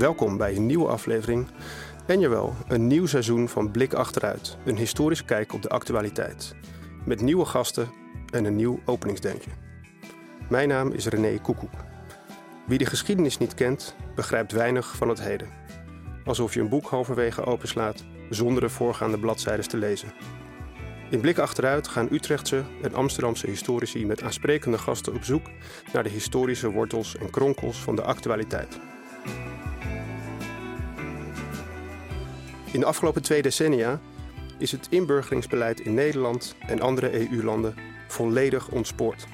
Welkom bij een nieuwe aflevering en jawel, een nieuw seizoen van Blik Achteruit. Een historische kijk op de actualiteit. Met nieuwe gasten en een nieuw openingsdeuntje. Mijn naam is René Koekoek. Wie de geschiedenis niet kent, begrijpt weinig van het heden. Alsof je een boek halverwege openslaat zonder de voorgaande bladzijden te lezen. In Blik Achteruit gaan Utrechtse en Amsterdamse historici met aansprekende gasten op zoek naar de historische wortels en kronkels van de actualiteit. In de afgelopen twee decennia is het inburgeringsbeleid in Nederland en andere EU-landen volledig ontspoord.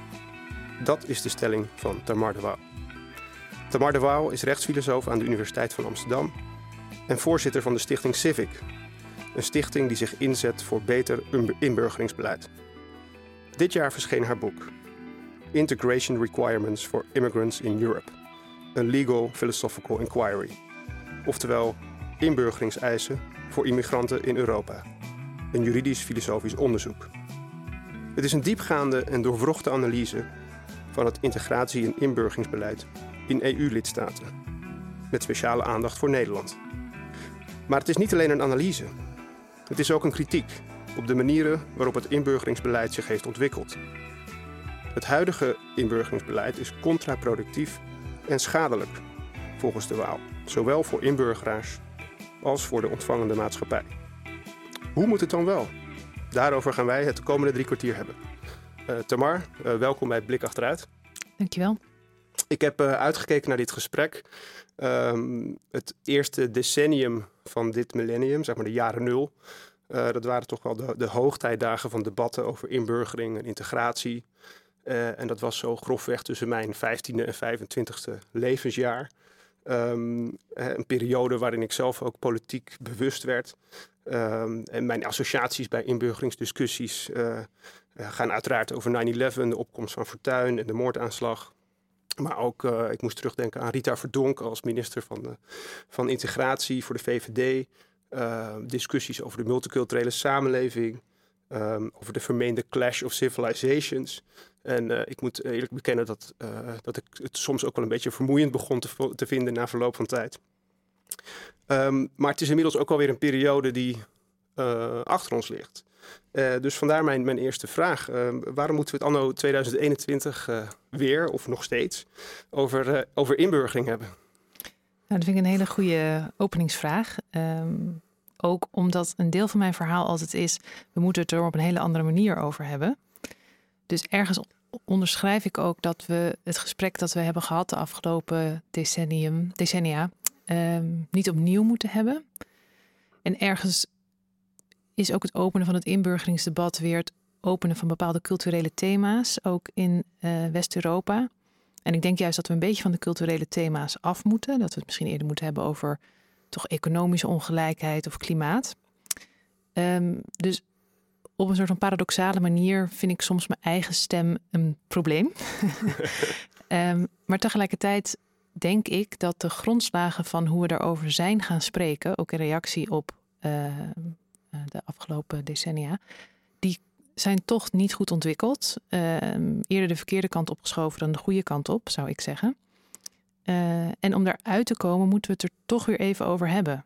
Dat is de stelling van Tamar de Waal. Tamar de Waal is rechtsfilosoof aan de Universiteit van Amsterdam en voorzitter van de stichting Civic, een stichting die zich inzet voor beter inburgeringsbeleid. Dit jaar verscheen haar boek Integration Requirements for Immigrants in Europe, a Legal Philosophical Inquiry, oftewel inburgeringseisen voor immigranten in Europa, een juridisch-filosofisch onderzoek. Het is een diepgaande en doorwrochte analyse van het integratie- en inburgeringsbeleid in EU-lidstaten, met speciale aandacht voor Nederland. Maar het is niet alleen een analyse. Het is ook een kritiek op de manieren waarop het inburgeringsbeleid zich heeft ontwikkeld. Het huidige inburgeringsbeleid is contraproductief en schadelijk, volgens de Waal, zowel voor inburgeraars als voor de ontvangende maatschappij. Hoe moet het dan wel? Daarover gaan wij het komende drie kwartier hebben. Uh, Tamar, uh, welkom bij Blik Achteruit. Dankjewel. Ik heb uh, uitgekeken naar dit gesprek. Um, het eerste decennium van dit millennium, zeg maar de jaren nul. dat waren toch wel de, de hoogtijdagen van debatten over inburgering en integratie. en dat was zo grofweg tussen mijn 15e en 25e levensjaar. Um, een periode waarin ik zelf ook politiek bewust werd. Um, en mijn associaties bij inburgeringsdiscussies uh, gaan uiteraard over 9-11, de opkomst van Fortuyn en de moordaanslag. Maar ook, uh, ik moest terugdenken aan Rita Verdonk als minister van, van Integratie voor de VVD. Uh, discussies over de multiculturele samenleving. Over de vermeende clash of civilizations. En uh, ik moet eerlijk bekennen dat, uh, dat ik het soms ook wel een beetje vermoeiend begon te, te vinden na verloop van tijd. Um, maar het is inmiddels ook alweer een periode die uh, achter ons ligt. dus vandaar mijn, mijn eerste vraag. Ehm, waarom moeten we het anno 2021 weer, of nog steeds, over, over inburgering hebben? Nou, dat vind ik een hele goede openingsvraag. Um, ook omdat een deel van mijn verhaal altijd is: we moeten het er op een hele andere manier over hebben. Dus ergens onderschrijf ik ook dat we het gesprek dat we hebben gehad de afgelopen decennium, decennia um, niet opnieuw moeten hebben. En ergens is ook het openen van het inburgeringsdebat weer het openen van bepaalde culturele thema's, ook in uh, West-Europa. En ik denk juist dat we een beetje van de culturele thema's af moeten. Dat we het misschien eerder moeten hebben over toch economische ongelijkheid of klimaat. Um, dus op een soort van paradoxale manier vind ik soms mijn eigen stem een probleem. um, maar tegelijkertijd denk ik dat de grondslagen van hoe we daarover zijn gaan spreken, ook in reactie op uh, de afgelopen decennia, die zijn toch niet goed ontwikkeld. Uh, eerder de verkeerde kant opgeschoven dan de goede kant op, zou ik zeggen. Uh, en om daaruit te komen, moeten we het er toch weer even over hebben.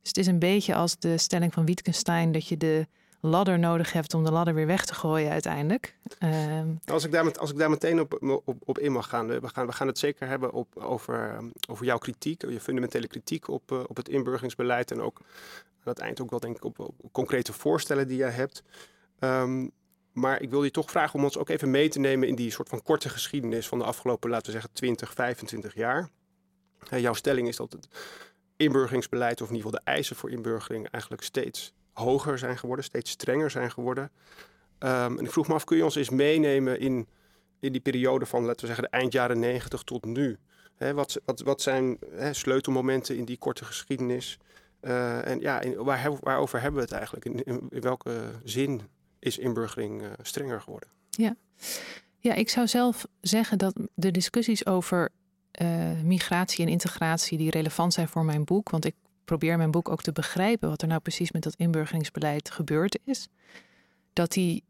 Dus het is een beetje als de stelling van Wittgenstein dat je de ladder nodig hebt om de ladder weer weg te gooien uiteindelijk. Uh, als, ik daar met, als ik daar meteen op, op, op in mag gaan, we gaan, we gaan het zeker hebben op, over, over jouw kritiek, je fundamentele kritiek op, uh, op het inburgeringsbeleid en ook aan het eind ook wel denk ik op, concrete voorstellen die jij hebt. Um, maar ik wil je toch vragen om ons ook even mee te nemen in die soort van korte geschiedenis van de afgelopen, laten we zeggen, 20, 25 jaar. jouw stelling is dat het inburgeringsbeleid, of in ieder geval de eisen voor inburgering, eigenlijk steeds hoger zijn geworden, steeds strenger zijn geworden. Um, en ik vroeg me af, kun je ons eens meenemen in, in die periode van, laten we zeggen, de eind jaren 90 tot nu? Wat, wat, wat zijn sleutelmomenten in die korte geschiedenis? Uh, en ja, in, waar, waarover hebben we het eigenlijk? In, in, welke zin is inburgering uh, strenger geworden. Ja. ja, ik zou zelf zeggen dat de discussies over uh, migratie en integratie die relevant zijn voor mijn boek, want ik probeer mijn boek ook te begrijpen wat er nou precies met dat inburgeringsbeleid gebeurd is, dat die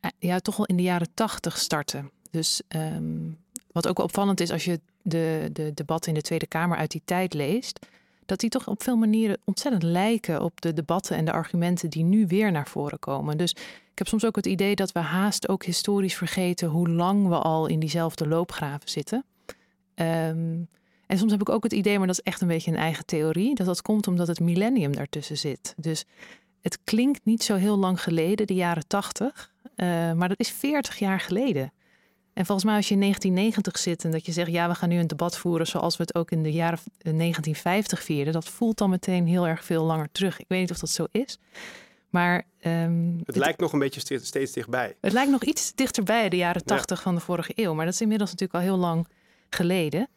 uh, ja, toch wel in de jaren tachtig starten. Dus um, wat ook opvallend is als je de, de debatten in de Tweede Kamer uit die tijd leest, dat die toch op veel manieren ontzettend lijken op de debatten en de argumenten die nu weer naar voren komen. Dus ik heb soms ook het idee dat we haast ook historisch vergeten hoe lang we al in diezelfde loopgraven zitten. Ehm, en soms heb ik ook het idee, maar dat is echt een beetje een eigen theorie, dat dat komt omdat het millennium daartussen zit. Dus het klinkt niet zo heel lang geleden, de jaren 80, uh, maar dat is 40 jaar geleden. En volgens mij als je in 1990 zit en dat je zegt, ja, we gaan nu een debat voeren zoals we het ook in de jaren 1950 vierden, dat voelt dan meteen heel erg veel langer terug. Ik weet niet of dat zo is. Maar um, het, het, lijkt nog een beetje steeds dichtbij. Het lijkt nog iets dichterbij de jaren 80 van de vorige eeuw. Maar dat is inmiddels natuurlijk al heel lang geleden.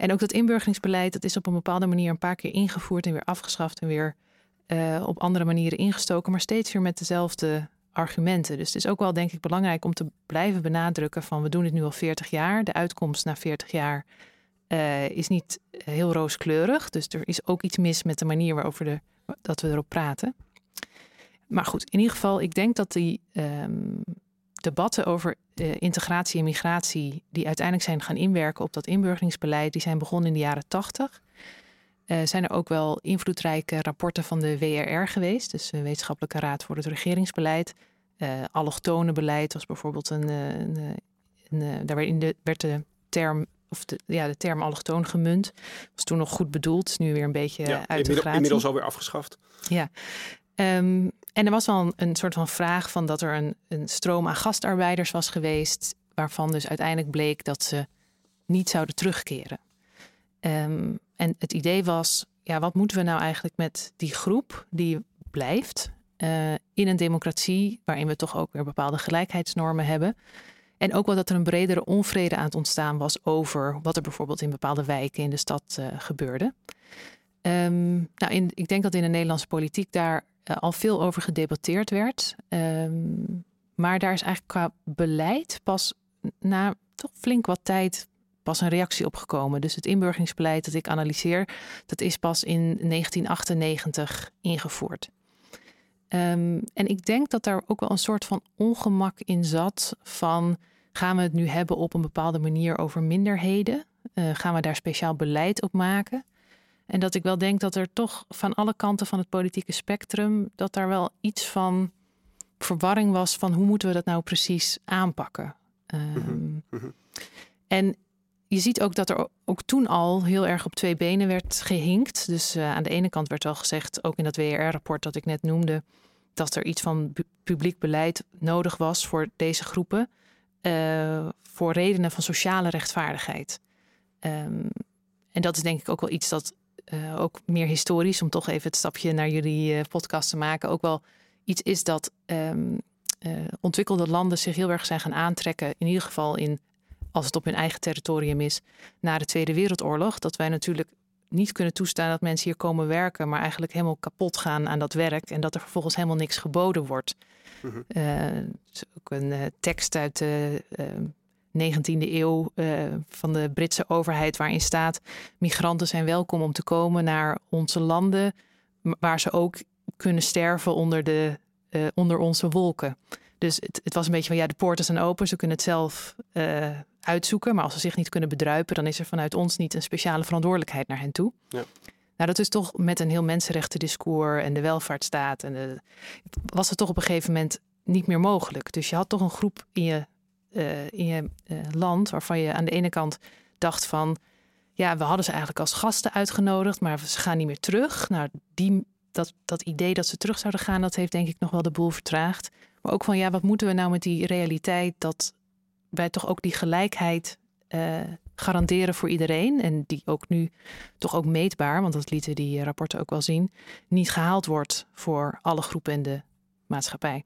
En ook dat inburgeringsbeleid, dat is op een bepaalde manier een paar keer ingevoerd en weer afgeschaft en weer uh, op andere manieren ingestoken, maar steeds weer met dezelfde argumenten. Dus het is ook wel, denk ik, belangrijk om te blijven benadrukken van we doen dit nu al 40 jaar. De uitkomst na 40 jaar uh, is niet heel rooskleurig. Dus er is ook iets mis met de manier waarover de, dat we erop praten. Maar goed, in ieder geval, ik denk dat die um, debatten over uh, integratie en migratie, die uiteindelijk zijn gaan inwerken op dat inburgeringsbeleid, die zijn begonnen in de jaren 80. Uh, zijn er ook wel invloedrijke rapporten van de WRR geweest, dus de Wetenschappelijke Raad voor het Regeringsbeleid. Uh, allochtone beleid was bijvoorbeeld een, een, een, daar werd, in de, werd de term of de, ja, de term allochtoon gemunt. Was toen nog goed bedoeld, is nu weer een beetje ja, uit de gratie. Inmiddels alweer afgeschaft. Ja, um, en er was wel een, soort van vraag van dat er een, een stroom aan gastarbeiders was geweest, waarvan dus uiteindelijk bleek dat ze niet zouden terugkeren. Um, en het idee was, ja, wat moeten we nou eigenlijk met die groep die blijft uh, in een democratie waarin we toch ook weer bepaalde gelijkheidsnormen hebben. En ook wel dat er een bredere onvrede aan het ontstaan was over wat er bijvoorbeeld in bepaalde wijken in de stad uh, gebeurde. Um, nou, ik denk dat in de Nederlandse politiek daar uh, al veel over gedebatteerd werd. Um, maar daar is eigenlijk qua beleid pas na toch flink wat tijd pas een reactie op gekomen. Dus het inburgeringsbeleid dat ik analyseer, dat is pas in 1998 ingevoerd. Um, en ik denk dat daar ook wel een soort van ongemak in zat van gaan we het nu hebben op een bepaalde manier over minderheden? Uh, gaan we daar speciaal beleid op maken? En dat ik wel denk dat er toch van alle kanten van het politieke spectrum, dat daar wel iets van verwarring was van hoe moeten we dat nou precies aanpakken. Um, En je ziet ook dat er ook toen al heel erg op twee benen werd gehinkt. Dus uh, aan de ene kant werd al gezegd, ook in dat WR-rapport dat ik net noemde, dat er iets van publiek beleid nodig was voor deze groepen. Uh, voor redenen van sociale rechtvaardigheid. Um, en dat is denk ik ook wel iets dat uh, ook meer historisch, om toch even het stapje naar jullie uh, podcast te maken, ook wel iets is dat um, uh, ontwikkelde landen zich heel erg zijn gaan aantrekken, in ieder geval in, als het op hun eigen territorium is, na de Tweede Wereldoorlog. Dat wij natuurlijk niet kunnen toestaan dat mensen hier komen werken, maar eigenlijk helemaal kapot gaan aan dat werk en dat er vervolgens helemaal niks geboden wordt. Uh, ook een tekst uit de 19e eeuw uh, van de Britse overheid, waarin staat: migranten zijn welkom om te komen naar onze landen, waar ze ook kunnen sterven onder, de, uh, onder onze wolken. Dus het, het, was een beetje van ja, de poorten zijn open, ze kunnen het zelf uh, uitzoeken, maar als ze zich niet kunnen bedruipen, dan is er vanuit ons niet een speciale verantwoordelijkheid naar hen toe. Ja. Nou, dat is toch met een heel mensenrechten-discours en de welvaartsstaat. En de, was het toch op een gegeven moment niet meer mogelijk. Dus je had toch een groep in je uh, in je uh, land waarvan je aan de ene kant dacht van ja, we hadden ze eigenlijk als gasten uitgenodigd, maar ze gaan niet meer terug. Nou, die, dat, dat idee dat ze terug zouden gaan, dat heeft denk ik nog wel de boel vertraagd. Maar ook van ja, wat moeten we nou met die realiteit dat wij toch ook die gelijkheid uh, garanderen voor iedereen en die ook nu toch ook meetbaar, want dat lieten die rapporten ook wel zien, niet gehaald wordt voor alle groepen in de maatschappij.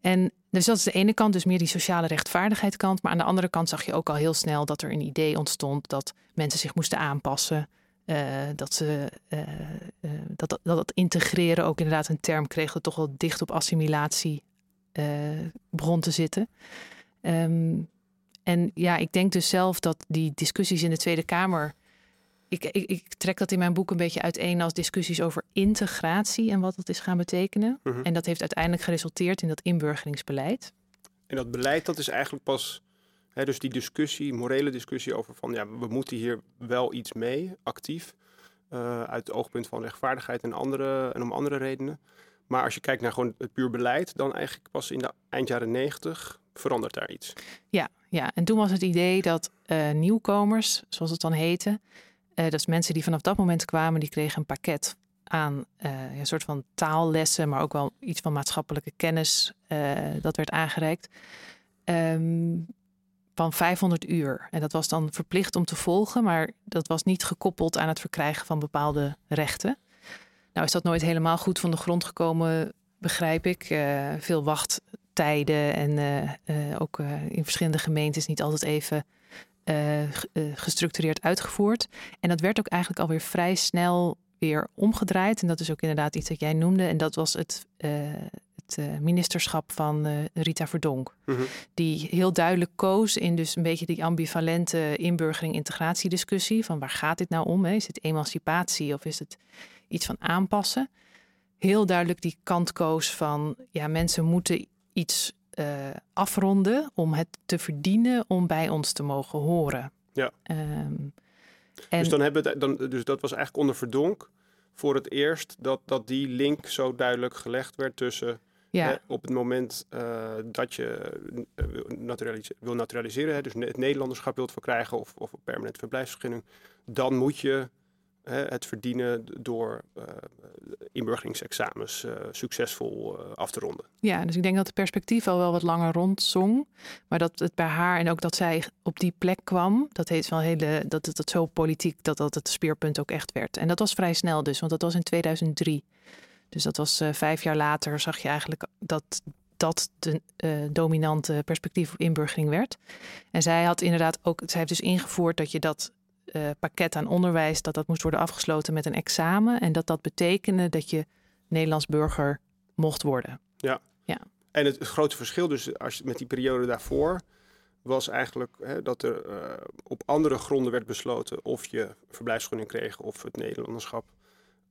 En dus dat is de ene kant, dus meer die sociale rechtvaardigheid kant. Maar aan de andere kant zag je ook al heel snel dat er een idee ontstond dat mensen zich moesten aanpassen. Uh, dat, ze, uh, uh, dat, dat, integreren ook inderdaad een term kreeg dat toch wel dicht op assimilatie begon te zitten. Um, en ja, ik denk dus zelf dat die discussies in de Tweede Kamer ik, ik, ik, trek dat in mijn boek een beetje uiteen als discussies over integratie en wat dat is gaan betekenen. Mhm. En dat heeft uiteindelijk geresulteerd in dat inburgeringsbeleid. En dat beleid, dat is eigenlijk pas Hè, dus die discussie, morele discussie over van ja, we moeten hier wel iets mee, actief. Uh, uit het oogpunt van rechtvaardigheid en, andere, en om andere redenen. Maar als je kijkt naar gewoon het puur beleid, dan eigenlijk pas in de eind jaren negentig verandert daar iets. Ja, ja, en toen was het idee dat uh, nieuwkomers, zoals het dan heette, uh, is mensen die vanaf dat moment kwamen, die kregen een pakket aan een soort van taallessen, maar ook wel iets van maatschappelijke kennis. dat werd aangereikt. Um, van 500 uur. En dat was dan verplicht om te volgen, maar dat was niet gekoppeld aan het verkrijgen van bepaalde rechten. Nou is dat nooit helemaal goed van de grond gekomen, begrijp ik. Uh, veel wachttijden en ook in verschillende gemeentes niet altijd even gestructureerd uitgevoerd. En dat werd ook eigenlijk alweer vrij snel weer omgedraaid. En dat is ook inderdaad iets dat jij noemde. En dat was het, het uh, ministerschap van uh, Rita Verdonk. Mm -hmm. Die heel duidelijk koos in dus een beetje die ambivalente inburgering-integratiediscussie. Van waar gaat dit nou om? Hè? Is het emancipatie of is het iets van aanpassen? Heel duidelijk die kant koos van ja, mensen moeten iets uh, afronden om het te verdienen om bij ons te mogen horen. Ja. Um, en... dus, dan hebben we het, dan, dus dat was eigenlijk onder Verdonk voor het eerst dat, dat die link zo duidelijk gelegd werd tussen ja. op het moment uh, dat je uh, naturalise wil naturaliseren, hè, dus het Nederlanderschap wilt verkrijgen of, of een permanente verblijfsvergunning, dan moet je het verdienen door uh, inburgeringsexamens succesvol af te ronden. Ja, dus ik denk dat het perspectief al wel wat langer rondzong, maar dat het bij haar en ook dat zij op die plek kwam, dat heet wel hele, dat het, zo politiek dat dat het speerpunt ook echt werd. En dat was vrij snel dus, want dat was in 2003. Dus dat was vijf jaar later, zag je eigenlijk dat dat de dominante perspectief op inburgering werd. En zij had inderdaad ook, zij heeft dus ingevoerd dat je dat uh, pakket aan onderwijs, dat dat moest worden afgesloten met een examen. En dat dat betekende dat je Nederlands burger mocht worden. Ja. ja. En het, het grote verschil dus als je, met die periode daarvoor was eigenlijk hè, dat er uh, op andere gronden werd besloten of je verblijfsvergunning kreeg of het Nederlanderschap.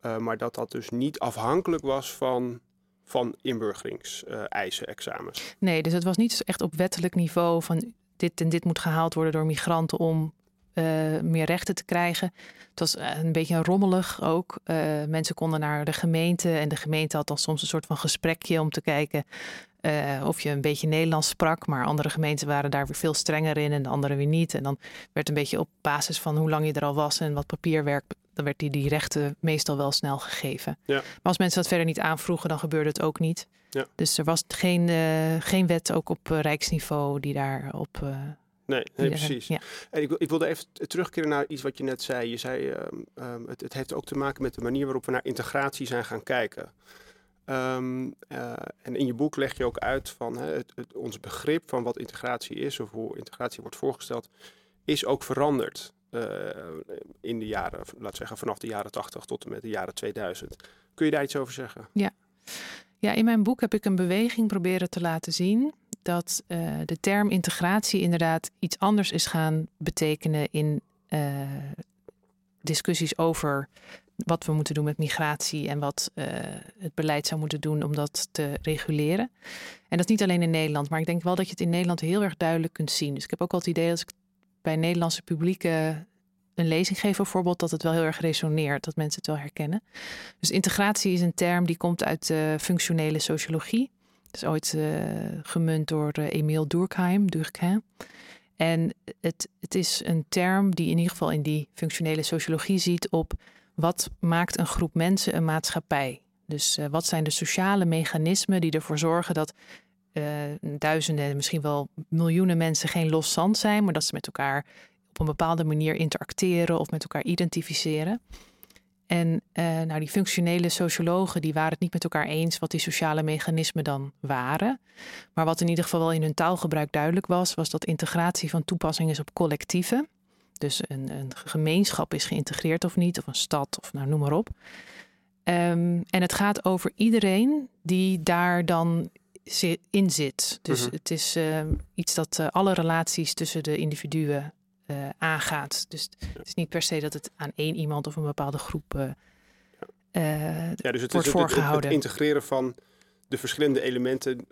Uh, maar dat dat dus niet afhankelijk was van, van inburgeringseisen, examens. Nee, dus het was niet echt op wettelijk niveau van dit en dit moet gehaald worden door migranten om uh, meer rechten te krijgen. Het was een beetje rommelig ook. mensen konden naar de gemeente en de gemeente had dan soms een soort van gesprekje om te kijken uh, of je een beetje Nederlands sprak. Maar andere gemeenten waren daar weer veel strenger in en de andere weer niet. En dan werd een beetje op basis van hoe lang je er al was en wat papierwerk dan werd die, die rechten meestal wel snel gegeven. Ja. Maar als mensen dat verder niet aanvroegen, dan gebeurde het ook niet. Ja. Dus er was geen, uh, geen wet ook op uh, rijksniveau die daarop. Uh, nee, nee precies. Ja. En ik, ik wilde even terugkeren naar iets wat je net zei. Je zei, um, um, het, het heeft ook te maken met de manier waarop we naar integratie zijn gaan kijken. Um, uh, en in je boek leg je ook uit van hè, het, het, ons begrip van wat integratie is of hoe integratie wordt voorgesteld, is ook veranderd. Uh, in de jaren, laten zeggen vanaf de jaren 80 tot en met de jaren 2000. Kun je daar iets over zeggen? Ja. Ja, in mijn boek heb ik een beweging proberen te laten zien dat uh, de term integratie inderdaad iets anders is gaan betekenen in uh, discussies over wat we moeten doen met migratie en wat uh, het beleid zou moeten doen om dat te reguleren. En dat is niet alleen in Nederland, maar ik denk wel dat je het in Nederland heel erg duidelijk kunt zien. Dus ik heb ook al het idee als ik bij Nederlandse publieken een lezing geef bijvoorbeeld, dat het wel heel erg resoneert, dat mensen het wel herkennen. Dus integratie is een term die komt uit de functionele sociologie. Is ooit uh, gemunt door uh, Emile Durkheim, Durkheim. En het, het is een term die in ieder geval in die functionele sociologie ziet op wat maakt een groep mensen een maatschappij. Dus uh, wat zijn de sociale mechanismen die ervoor zorgen dat duizenden, misschien wel miljoenen mensen geen los zand zijn, maar dat ze met elkaar op een bepaalde manier interacteren of met elkaar identificeren. En uh, nou, die functionele sociologen die waren het niet met elkaar eens wat die sociale mechanismen dan waren. Maar wat in ieder geval wel in hun taalgebruik duidelijk was, was dat integratie van toepassing is op collectieven. Dus een, een gemeenschap is geïntegreerd of niet, of een stad, of nou, noem maar op. Um, en het gaat over iedereen die daar dan in zit. Dus uh-huh. het is uh, iets dat uh, alle relaties tussen de individuen uh, aangaat. Dus het is niet per se dat het aan één iemand of een bepaalde groep ja, dus het wordt is voorgehouden. Het, het, integreren van de verschillende elementen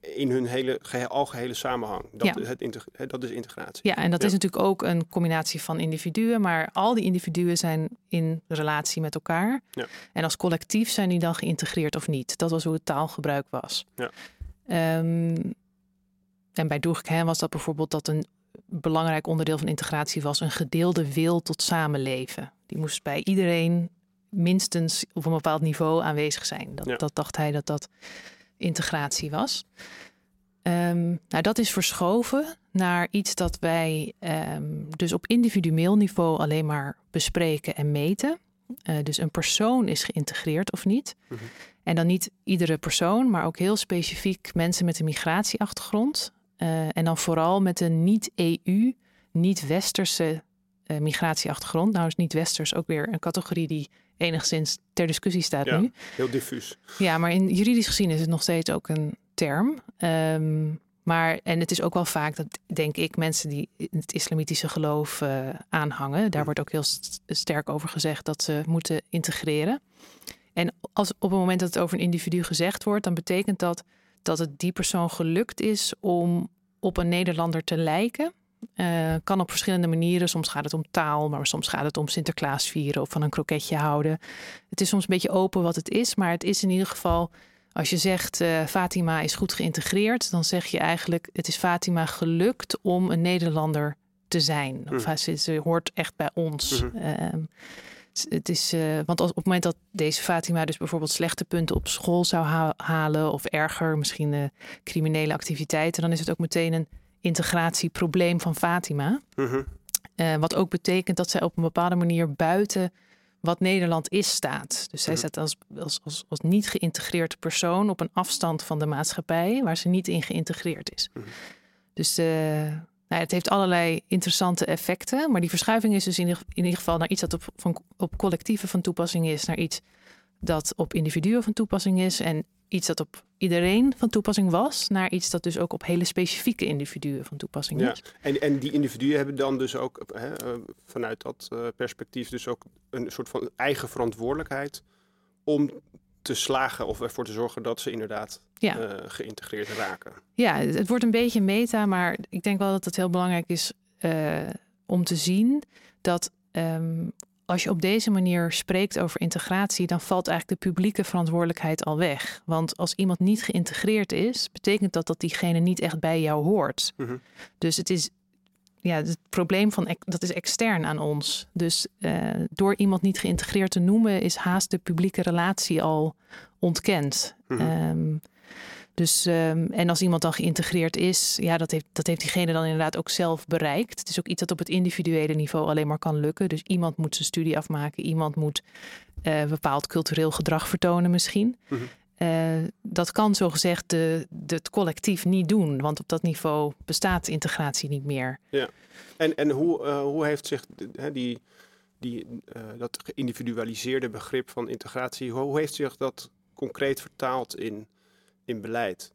in hun hele geheel, algehele samenhang. Dat, Ja. het dat is integratie. Ja, en dat Ja. is natuurlijk ook een combinatie van individuen, maar al die individuen zijn in relatie met elkaar. Ja. En als collectief zijn die dan geïntegreerd of niet. Dat was hoe het taalgebruik was. Ja. Ehm, en bij Durkheim was dat bijvoorbeeld dat een belangrijk onderdeel van integratie was een gedeelde wil tot samenleven. Die moest bij iedereen minstens op een bepaald niveau aanwezig zijn. Dat, Ja. dat dacht hij dat dat integratie was. Ehm, nou, dat is verschoven naar iets dat wij ehm, dus op individueel niveau alleen maar bespreken en meten. Eh, dus een persoon is geïntegreerd of niet. Mhm. En dan niet iedere persoon, maar ook heel specifiek mensen met een migratieachtergrond. Eh, en dan vooral met een niet-EU, niet-westerse eh, migratieachtergrond. Nou is niet-westers ook weer een categorie die enigszins ter discussie staat Ja. nu. Heel diffuus. Ja, maar in juridisch gezien is het nog steeds ook een term. Ehm, maar, en het is ook wel vaak dat, denk ik, mensen die het islamitische geloof eh, aanhangen, daar wordt ook heel st- sterk over gezegd dat ze moeten integreren. En als op het moment dat het over een individu gezegd wordt, dan betekent dat dat het die persoon gelukt is om op een Nederlander te lijken. Eh, kan op verschillende manieren. Soms gaat het om taal, maar soms gaat het om Sinterklaas vieren of van een kroketje houden. Het is soms een beetje open wat het is, maar het is in ieder geval, als je zegt eh, Fatima is goed geïntegreerd, dan zeg je eigenlijk het is Fatima gelukt om een Nederlander te zijn. Of Mhm. ze, ze hoort echt bij ons. Mhm. Ehm, het is, eh, want als, op het moment dat deze Fatima dus bijvoorbeeld slechte punten op school zou ha- halen, of erger, misschien eh, criminele activiteiten, dan is het ook meteen een integratieprobleem van Fatima. Mhm. Eh, wat ook betekent dat zij op een bepaalde manier buiten wat Nederland is staat. Dus zij Mhm. staat als, als, als, als niet geïntegreerde persoon op een afstand van de maatschappij waar ze niet in geïntegreerd is. Mhm. Dus nou, het heeft allerlei interessante effecten. Maar die verschuiving is dus in ieder, in ieder geval naar iets dat op, van, op collectieven van toepassing is, naar iets dat op individuen van toepassing is. En iets dat op iedereen van toepassing was, naar iets dat dus ook op hele specifieke individuen van toepassing Ja. is. En, en die individuen hebben dan dus ook hè, eh, vanuit dat eh, perspectief dus ook een soort van eigen verantwoordelijkheid om te slagen of ervoor te zorgen dat ze inderdaad Ja. eh, geïntegreerd raken. Ja, het wordt een beetje meta, maar ik denk wel dat het heel belangrijk is eh, om te zien dat ehm, als je op deze manier spreekt over integratie, dan valt eigenlijk de publieke verantwoordelijkheid al weg. Want als iemand niet geïntegreerd is, betekent dat dat diegene niet echt bij jou hoort. Mhm. Dus het is ja, het probleem van dat is extern aan ons. Dus eh, door iemand niet geïntegreerd te noemen, is haast de publieke relatie al ontkend. Mhm. Ehm, dus, ehm, en als iemand dan geïntegreerd is, ja, dat heeft, dat heeft diegene dan inderdaad ook zelf bereikt. Het is ook iets dat op het individuele niveau alleen maar kan lukken. Dus iemand moet zijn studie afmaken, iemand moet eh, bepaald cultureel gedrag vertonen misschien. Mhm. Dat kan zogezegd de, de, het collectief niet doen, want op dat niveau bestaat integratie niet meer. En, en hoe, eh, hoe heeft zich die, die, eh, dat geïndividualiseerde begrip van integratie, hoe, hoe heeft zich dat concreet vertaald in, in beleid?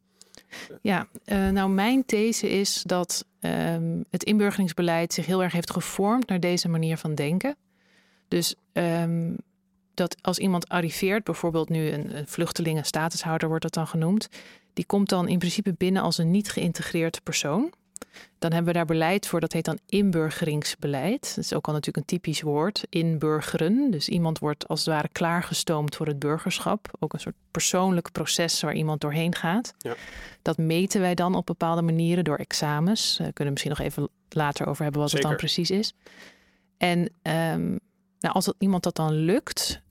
Ja, eh, nou mijn these is dat ehm, het inburgeringsbeleid zich heel erg heeft gevormd naar deze manier van denken. Dus ehm, dat als iemand arriveert, bijvoorbeeld nu een, een vluchtelingenstatushouder wordt dat dan genoemd, die komt dan in principe binnen als een niet geïntegreerd persoon. Dan hebben we daar beleid voor, dat heet dan inburgeringsbeleid. Dat is ook al natuurlijk een typisch woord, inburgeren. Dus iemand wordt als het ware klaargestoomd voor het burgerschap. Ook een soort persoonlijk proces waar iemand doorheen gaat. Ja. Dat meten wij dan op bepaalde manieren door examens. Daar kunnen we misschien nog even later over hebben wat het dan precies is. En ehm, nou, als dat, iemand dat dan lukt, eh,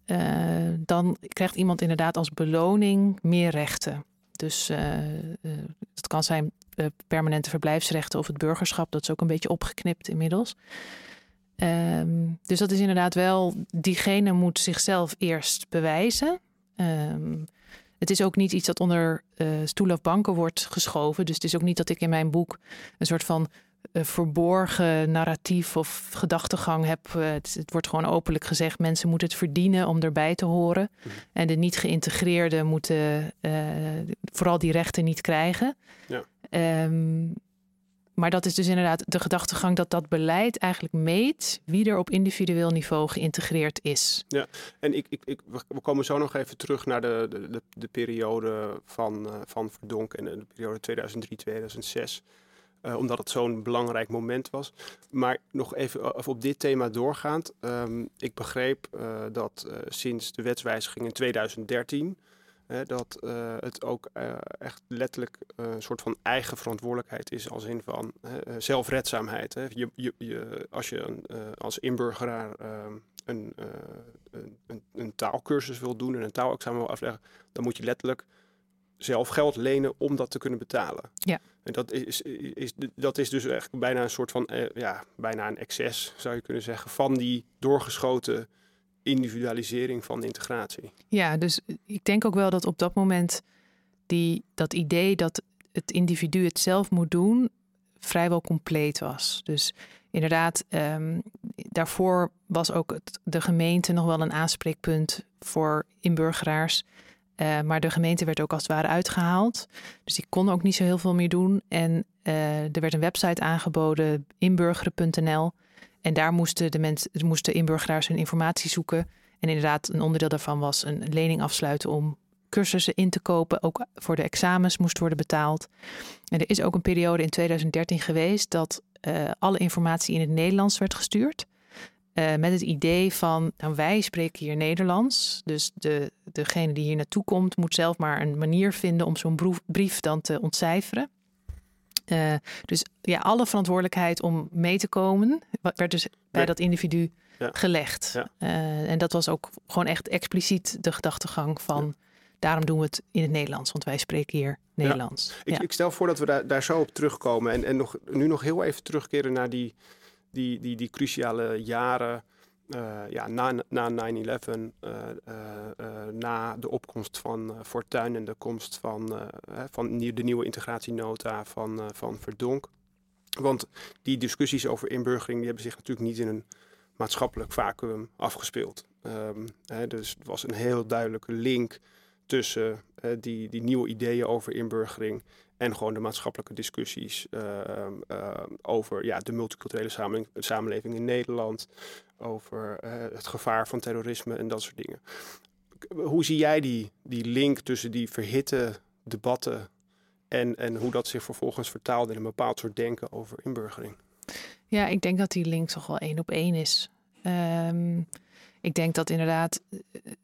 dan krijgt iemand inderdaad als beloning meer rechten. Dus eh, eh, het kan zijn eh, permanente verblijfsrechten of het burgerschap. Dat is ook een beetje opgeknipt inmiddels. Ehm, dus dat is inderdaad wel, diegene moet zichzelf eerst bewijzen. Ehm, het is ook niet iets dat onder eh stoelen of banken wordt geschoven. Dus het is ook niet dat ik in mijn boek een soort van eh, verborgen narratief of gedachtegang heb. Eh, het, het wordt gewoon openlijk gezegd: mensen moeten het verdienen om erbij te horen. Mhm. En de niet geïntegreerden moeten eh, vooral die rechten niet krijgen. Ja. Ehm, maar dat is dus inderdaad de gedachtegang dat dat beleid eigenlijk meet wie er op individueel niveau geïntegreerd is. Ja, en ik, ik, ik, we komen zo nog even terug naar de, de, de, periode van, van Verdonk en de periode 2003-2006. Uh, omdat het zo'n belangrijk moment was. Maar nog even op dit thema doorgaand. Um, ik begreep uh, dat sinds de wetswijziging in 2013 dat uh, het ook echt letterlijk een soort van eigen verantwoordelijkheid is, als in van zelfredzaamheid. Hè. Je, je, als je een, als inburgeraar ehm, een, een, een, taalkursus wil doen en een taalexamen wil afleggen, dan moet je letterlijk zelf geld lenen om dat te kunnen betalen. Ja. En dat is, is, dat is dus echt bijna een soort van, ja, bijna een excess, zou je kunnen zeggen, van die doorgeschoten individualisering van integratie. Ja, dus ik denk ook wel dat op dat moment die, dat idee dat het individu het zelf moet doen, vrijwel compleet was. Dus inderdaad, um, daarvoor was ook het, de gemeente nog wel een aanspreekpunt voor inburgeraars. Uh, maar de gemeente werd ook als het ware uitgehaald. Dus die kon ook niet zo heel veel meer doen. En uh, er werd een website aangeboden, inburgeren.nl. En daar moesten de mensen, moesten inburgeraars hun informatie zoeken. En inderdaad, een onderdeel daarvan was een lening afsluiten om cursussen in te kopen. Ook voor de examens moest worden betaald. En er is ook een periode in 2013 geweest dat uh, alle informatie in het Nederlands werd gestuurd. Uh, met het idee van, nou wij spreken hier Nederlands. Dus de, degene die hier naartoe komt, moet zelf maar een manier vinden om zo'n brief dan te ontcijferen. Uh, dus ja, alle verantwoordelijkheid om mee te komen, werd dus bij dat individu ja. gelegd. Ja. Uh, en dat was ook gewoon echt expliciet de gedachtegang van. Ja. Daarom doen we het in het Nederlands, want wij spreken hier Nederlands. Ik, ik, stel voor dat we daar, daar zo op terugkomen. En, en nog, nu nog heel even terugkeren naar die, die, die, die cruciale jaren uh, ja, na, na 9-11, uh, uh, na de opkomst van Fortuin en de komst van, van de nieuwe integratienota van, van Verdonk. Want die discussies over inburgering die hebben zich natuurlijk niet in een maatschappelijk vacuüm afgespeeld. Um, hè, dus er was een heel duidelijke link tussen die, die nieuwe ideeën over inburgering en gewoon de maatschappelijke discussies uh, uh, over ja, de multiculturele samenleving, in Nederland, over het gevaar van terrorisme en dat soort dingen. Hoe zie jij die, die link tussen die verhitte debatten en, en hoe dat zich vervolgens vertaalt in een bepaald soort denken over inburgering? Ja, ik denk dat die link toch wel één op één is. Um, ik denk dat inderdaad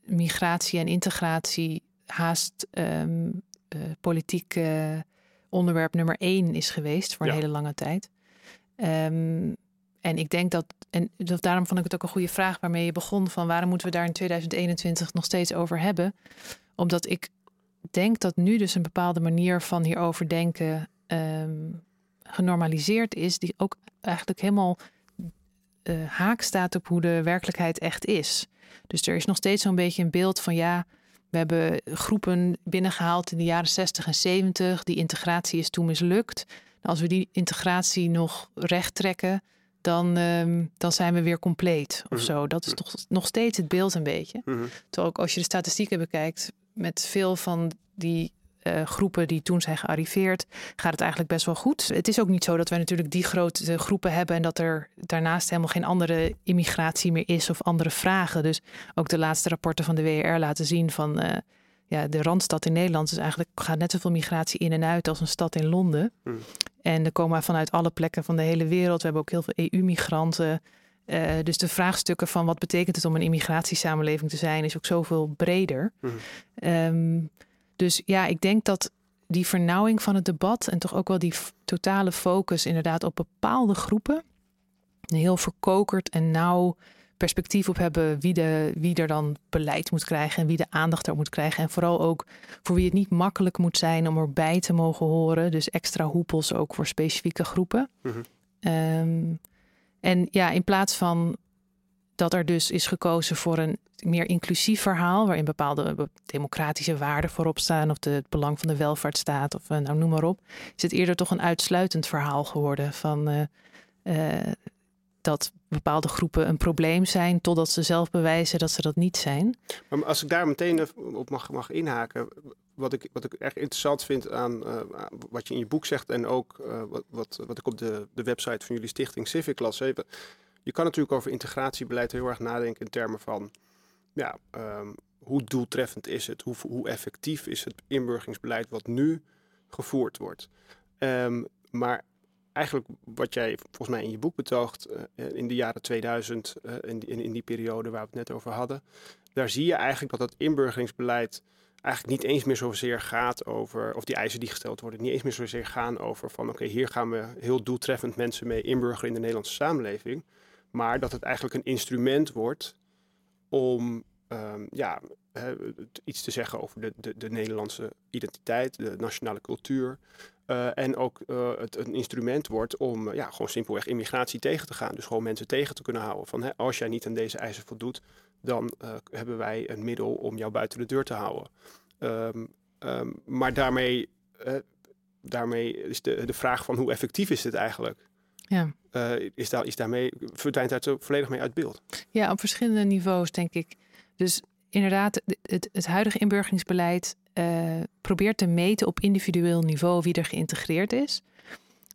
migratie en integratie haast um, politiek onderwerp nummer één is geweest voor een hele lange tijd. Um, en ik denk dat, en daarom vond ik het ook een goede vraag waarmee je begon van waarom moeten we daar in 2021 nog steeds over hebben? Omdat ik denk dat nu dus een bepaalde manier van hierover denken um, genormaliseerd is, die ook eigenlijk helemaal uh, haak staat op hoe de werkelijkheid echt is. Dus er is nog steeds zo'n beetje een beeld van ja, we hebben groepen binnengehaald in de jaren 60 en 70. Die integratie is toen mislukt. Als we die integratie nog recht trekken, dan, um, dan zijn we weer compleet of mhm. zo. Dat is toch nog steeds het beeld een beetje. -hmm. Terwijl ook als je de statistieken bekijkt, met veel van die uh, groepen die toen zijn gearriveerd, gaat het eigenlijk best wel goed. Het is ook niet zo dat wij natuurlijk die grote groepen hebben en dat er daarnaast helemaal geen andere immigratie meer is of andere vragen. Dus ook de laatste rapporten van de WR laten zien van uh, ja, de randstad in Nederland is eigenlijk gaat net zoveel migratie in en uit als een stad in Londen. Mm. En er komen vanuit alle plekken van de hele wereld. We hebben ook heel veel EU-migranten. Uh, dus de vraagstukken van wat betekent het om een immigratiesamenleving te zijn, is ook zoveel breder. Mm. Um, dus ja, ik denk dat die vernauwing van het debat en toch ook wel die totale focus inderdaad op bepaalde groepen, een heel verkokerd en nauw perspectief op hebben wie, de, wie er dan beleid moet krijgen en wie de aandacht er moet krijgen. En vooral ook voor wie het niet makkelijk moet zijn om erbij te mogen horen. Dus extra hoepels ook voor specifieke groepen. Mm -hmm. um, en ja, in plaats van dat er dus is gekozen voor een meer inclusief verhaal, waarin bepaalde democratische waarden voorop staan, of het belang van de welvaartsstaat, of eh, nou noem maar op, is het eerder toch een uitsluitend verhaal geworden van uh, uh, dat bepaalde groepen een probleem zijn, totdat ze zelf bewijzen dat ze dat niet zijn. Maar als ik daar meteen op mag, mag inhaken, wat ik, wat ik erg interessant vind aan wat je in je boek zegt en ook wat, wat, wat ik op de, de website van jullie stichting Civic las. Je kan natuurlijk over integratiebeleid heel erg nadenken in termen van ja, um, hoe doeltreffend is het, hoe, hoe effectief is het inburgeringsbeleid wat nu gevoerd wordt. Um, maar eigenlijk wat jij volgens mij in je boek betoogt uh, in de jaren 2000, uh, in, die, in, die periode waar we het net over hadden, daar zie je eigenlijk dat het inburgeringsbeleid eigenlijk niet eens meer zozeer gaat over, of die eisen die gesteld worden, niet eens meer zozeer gaan over van oké, hier gaan we heel doeltreffend mensen mee inburgeren in de Nederlandse samenleving. Maar dat het eigenlijk een instrument wordt om um, ja, iets te zeggen over de, de, de, Nederlandse identiteit, de nationale cultuur. Uh, en ook uh, het een instrument wordt om ja, gewoon simpelweg immigratie tegen te gaan. Dus gewoon mensen tegen te kunnen houden. Van hè, als jij niet aan deze eisen voldoet, dan hebben wij een middel om jou buiten de deur te houden. Um, um, maar daarmee, daarmee is de, de vraag van hoe effectief is dit eigenlijk? Ja. Is, daar, is daarmee, verdwijnt zo volledig mee uit beeld? Ja, op verschillende niveaus denk ik. Dus inderdaad, het, het huidige inburgeringsbeleid uh, probeert te meten op individueel niveau wie er geïntegreerd is.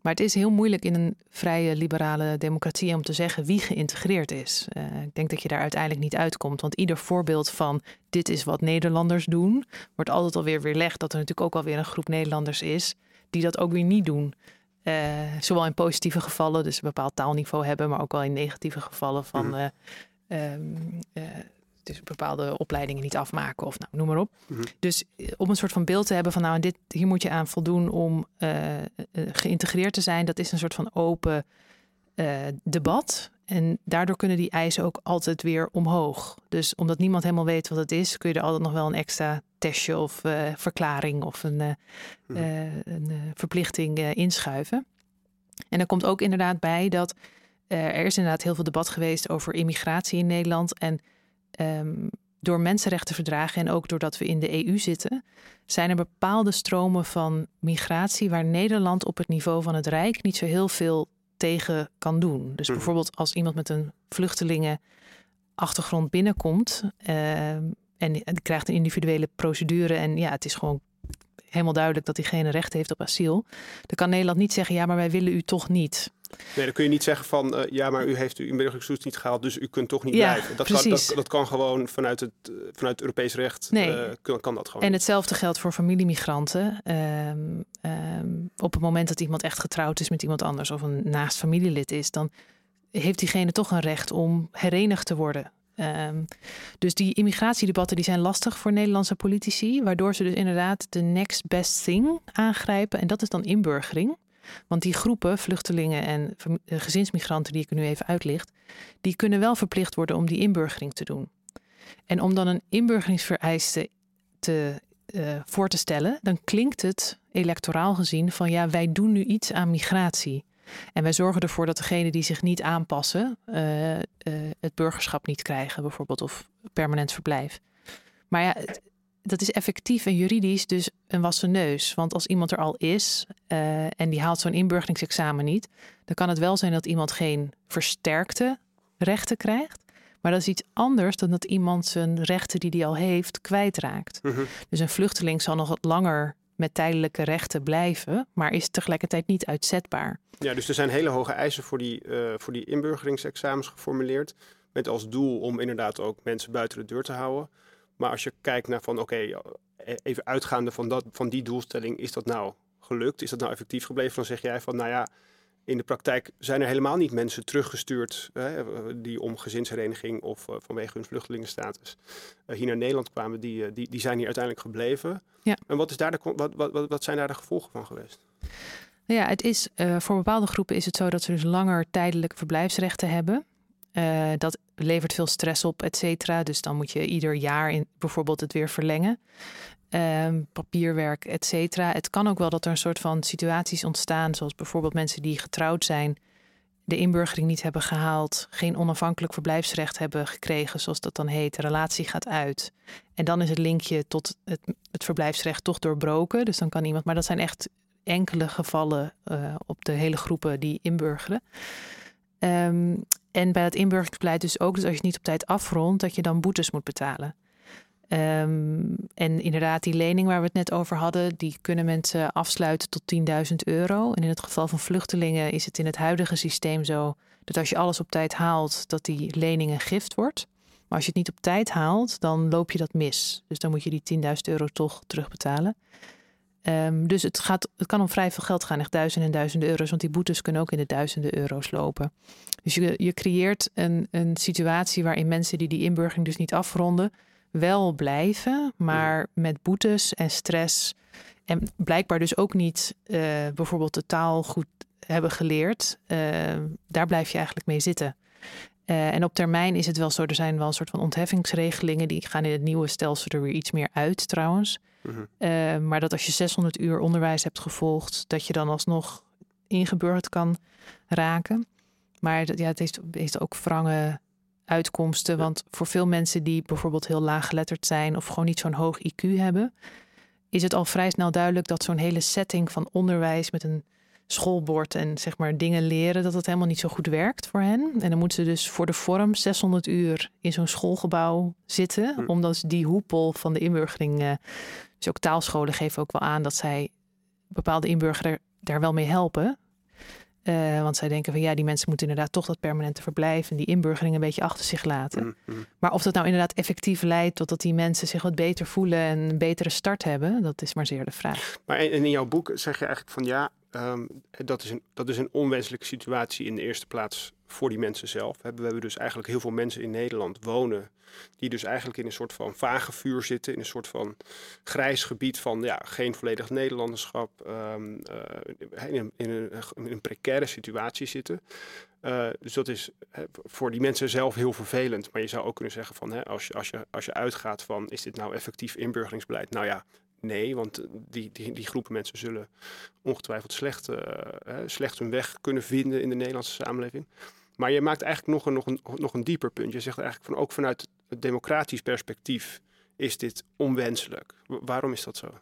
Maar het is heel moeilijk in een vrije liberale democratie om te zeggen wie geïntegreerd is. Uh, ik denk dat je daar uiteindelijk niet uitkomt. Want ieder voorbeeld van dit is wat Nederlanders doen, wordt altijd alweer weerlegd dat er natuurlijk ook alweer een groep Nederlanders is die dat ook weer niet doen. Uh, zowel in positieve gevallen, dus een bepaald taalniveau hebben, maar ook wel in negatieve gevallen van uh, um, dus bepaalde opleidingen niet afmaken of nou, noem maar op. Mhm. Dus eh, om een soort van beeld te hebben van nou, dit, hier moet je aan voldoen om geïntegreerd te zijn, dat is een soort van open debat. En daardoor kunnen die eisen ook altijd weer omhoog. Dus omdat niemand helemaal weet wat het is, kun je er altijd nog wel een extra testje of verklaring of een, mhm. een verplichting inschuiven. En er komt ook inderdaad bij dat er is inderdaad heel veel debat geweest over immigratie in Nederland. En um, door mensenrechtenverdragen en ook doordat we in de EU zitten, zijn er bepaalde stromen van migratie waar Nederland op het niveau van het Rijk niet zo heel veel tegen kan doen. Dus mhm. bijvoorbeeld als iemand met een vluchtelingenachtergrond binnenkomt uh, en, en krijgt een individuele procedure en ja, het is gewoon helemaal duidelijk dat diegene recht heeft op asiel, dan kan Nederland niet zeggen ja, maar wij willen u toch niet. Nee, dan kun je niet zeggen van uh, ja, maar u heeft uw inburgeringstoets niet gehaald, dus u kunt toch niet blijven. Dat kan, dat, dat, kan gewoon vanuit het, uh, vanuit Europees recht. Nee. Uh, kan, kan, dat gewoon. En hetzelfde geldt voor familiemigranten. Um, um, op het moment dat iemand echt getrouwd is met iemand anders of een naast familielid is, dan heeft diegene toch een recht om herenigd te worden. Um, dus die immigratiedebatten die zijn lastig voor Nederlandse politici, waardoor ze dus inderdaad de next best thing aangrijpen. En dat is dan inburgering. Want die groepen, vluchtelingen en eh, gezinsmigranten die ik nu even uitlicht, die kunnen wel verplicht worden om die inburgering te doen. En om dan een inburgeringsvereiste te, uh, voor te stellen, dan klinkt het electoraal gezien van ja, wij doen nu iets aan migratie. En wij zorgen ervoor dat degenen die zich niet aanpassen, uh, het burgerschap niet krijgen, bijvoorbeeld, of permanent verblijf. Maar ja, dat is effectief en juridisch dus een wassen neus. Want als iemand er al is uh, en die haalt zo'n inburgeringsexamen niet, dan kan het wel zijn dat iemand geen versterkte rechten krijgt. Maar dat is iets anders dan dat iemand zijn rechten die hij al heeft kwijtraakt. Uh Dus een vluchteling zal nog wat langer met tijdelijke rechten blijven, maar is tegelijkertijd niet uitzetbaar. Ja, dus er zijn hele hoge eisen voor die, uh, voor die inburgeringsexamens geformuleerd. Met als doel om inderdaad ook mensen buiten de deur te houden. Maar als je kijkt naar van oké, okay, e-, even uitgaande van, dat, van die doelstelling, is dat nou gelukt? Is dat nou effectief gebleven? Dan zeg jij van nou ja, in de praktijk zijn er helemaal niet mensen teruggestuurd hè, die om gezinshereniging of uh, vanwege hun vluchtelingenstatus uh, hier naar Nederland kwamen. Die, uh, die, die zijn hier uiteindelijk gebleven. Ja. En wat, is daar de, wat, wat, wat, wat zijn daar de gevolgen van geweest? Nou ja, het is, voor bepaalde groepen is het zo dat ze dus langer tijdelijke verblijfsrechten hebben. Dat levert veel stress op, et cetera. Dus dan moet je ieder jaar in, bijvoorbeeld het weer verlengen. Uh, papierwerk, et cetera. Het kan ook wel dat er een soort van situaties ontstaan, zoals bijvoorbeeld mensen die getrouwd zijn, de inburgering niet hebben gehaald, geen onafhankelijk verblijfsrecht hebben gekregen, zoals dat dan heet. De relatie gaat uit. En dan is het linkje tot het, het verblijfsrecht toch doorbroken. Dus dan kan iemand, maar dat zijn echt enkele gevallen uh, op de hele groepen die inburgeren. Ehm, en bij het inburgeringsbeleid dus ook, dus als je niet op tijd afrondt, dat je dan boetes moet betalen. Ehm, en inderdaad, die lening waar we het net over hadden, die kunnen mensen afsluiten tot 10.000 euro. En in het geval van vluchtelingen is het in het huidige systeem zo dat als je alles op tijd haalt, dat die lening een gift wordt. Maar als je het niet op tijd haalt, dan loop je dat mis. Dus dan moet je die 10.000 euro toch terugbetalen. Um, dus het, gaat, het kan om vrij veel geld gaan, echt duizenden en duizenden euro's, want die boetes kunnen ook in de duizenden euro's lopen. Dus je, je creëert een, een situatie waarin mensen die die inburgering dus niet afronden, wel blijven, maar met boetes en stress. En blijkbaar dus ook niet uh, bijvoorbeeld de taal goed hebben geleerd. Uh, daar blijf je eigenlijk mee zitten. Uh, en op termijn is het wel zo, er zijn wel een soort van ontheffingsregelingen. Die gaan in het nieuwe stelsel er weer iets meer uit trouwens. Mm maar dat als je 600 uur onderwijs hebt gevolgd, dat je dan alsnog ingeburgerd kan raken. Maar ja, het heeft, heeft ook wrange uitkomsten. Want voor veel mensen die bijvoorbeeld heel laag geletterd zijn of gewoon niet zo'n hoog IQ hebben, is het al vrij snel duidelijk dat zo'n hele setting van onderwijs met een schoolbord en zeg maar dingen leren, dat het helemaal niet zo goed werkt voor hen. En dan moeten ze dus voor de vorm 600 uur in zo'n schoolgebouw zitten, hm. omdat die hoepel van de inburgering, uh, dus ook taalscholen geven ook wel aan dat zij bepaalde inburgeren daar wel mee helpen. Uh, want zij denken van ja, die mensen moeten inderdaad toch dat permanente verblijf en die inburgering een beetje achter zich laten. Mm, mm. Maar of dat nou inderdaad effectief leidt tot dat die mensen zich wat beter voelen en een betere start hebben, dat is maar zeer de vraag. Maar in jouw boek zeg je eigenlijk van ja, um, dat, is een, dat is een onwenselijke situatie in de eerste plaats voor die mensen zelf. We hebben dus eigenlijk heel veel mensen in Nederland wonen die dus eigenlijk in een soort van vage vuur zitten, in een soort van grijs gebied van ja, geen volledig Nederlanderschap, um, uh, in, een, in, een, precaire situatie zitten. Uh, dus dat is voor die mensen zelf heel vervelend. Maar je zou ook kunnen zeggen van als, als, je, als je uitgaat van is dit nou effectief inburgeringsbeleid? Nou ja, Nee, want die, die, die groepen mensen zullen ongetwijfeld slecht, uh, slecht hun weg kunnen vinden in de Nederlandse samenleving. Maar je maakt eigenlijk nog een, nog, een, nog een dieper punt. Je zegt eigenlijk van ook vanuit het democratisch perspectief is dit onwenselijk. waarom is dat zo?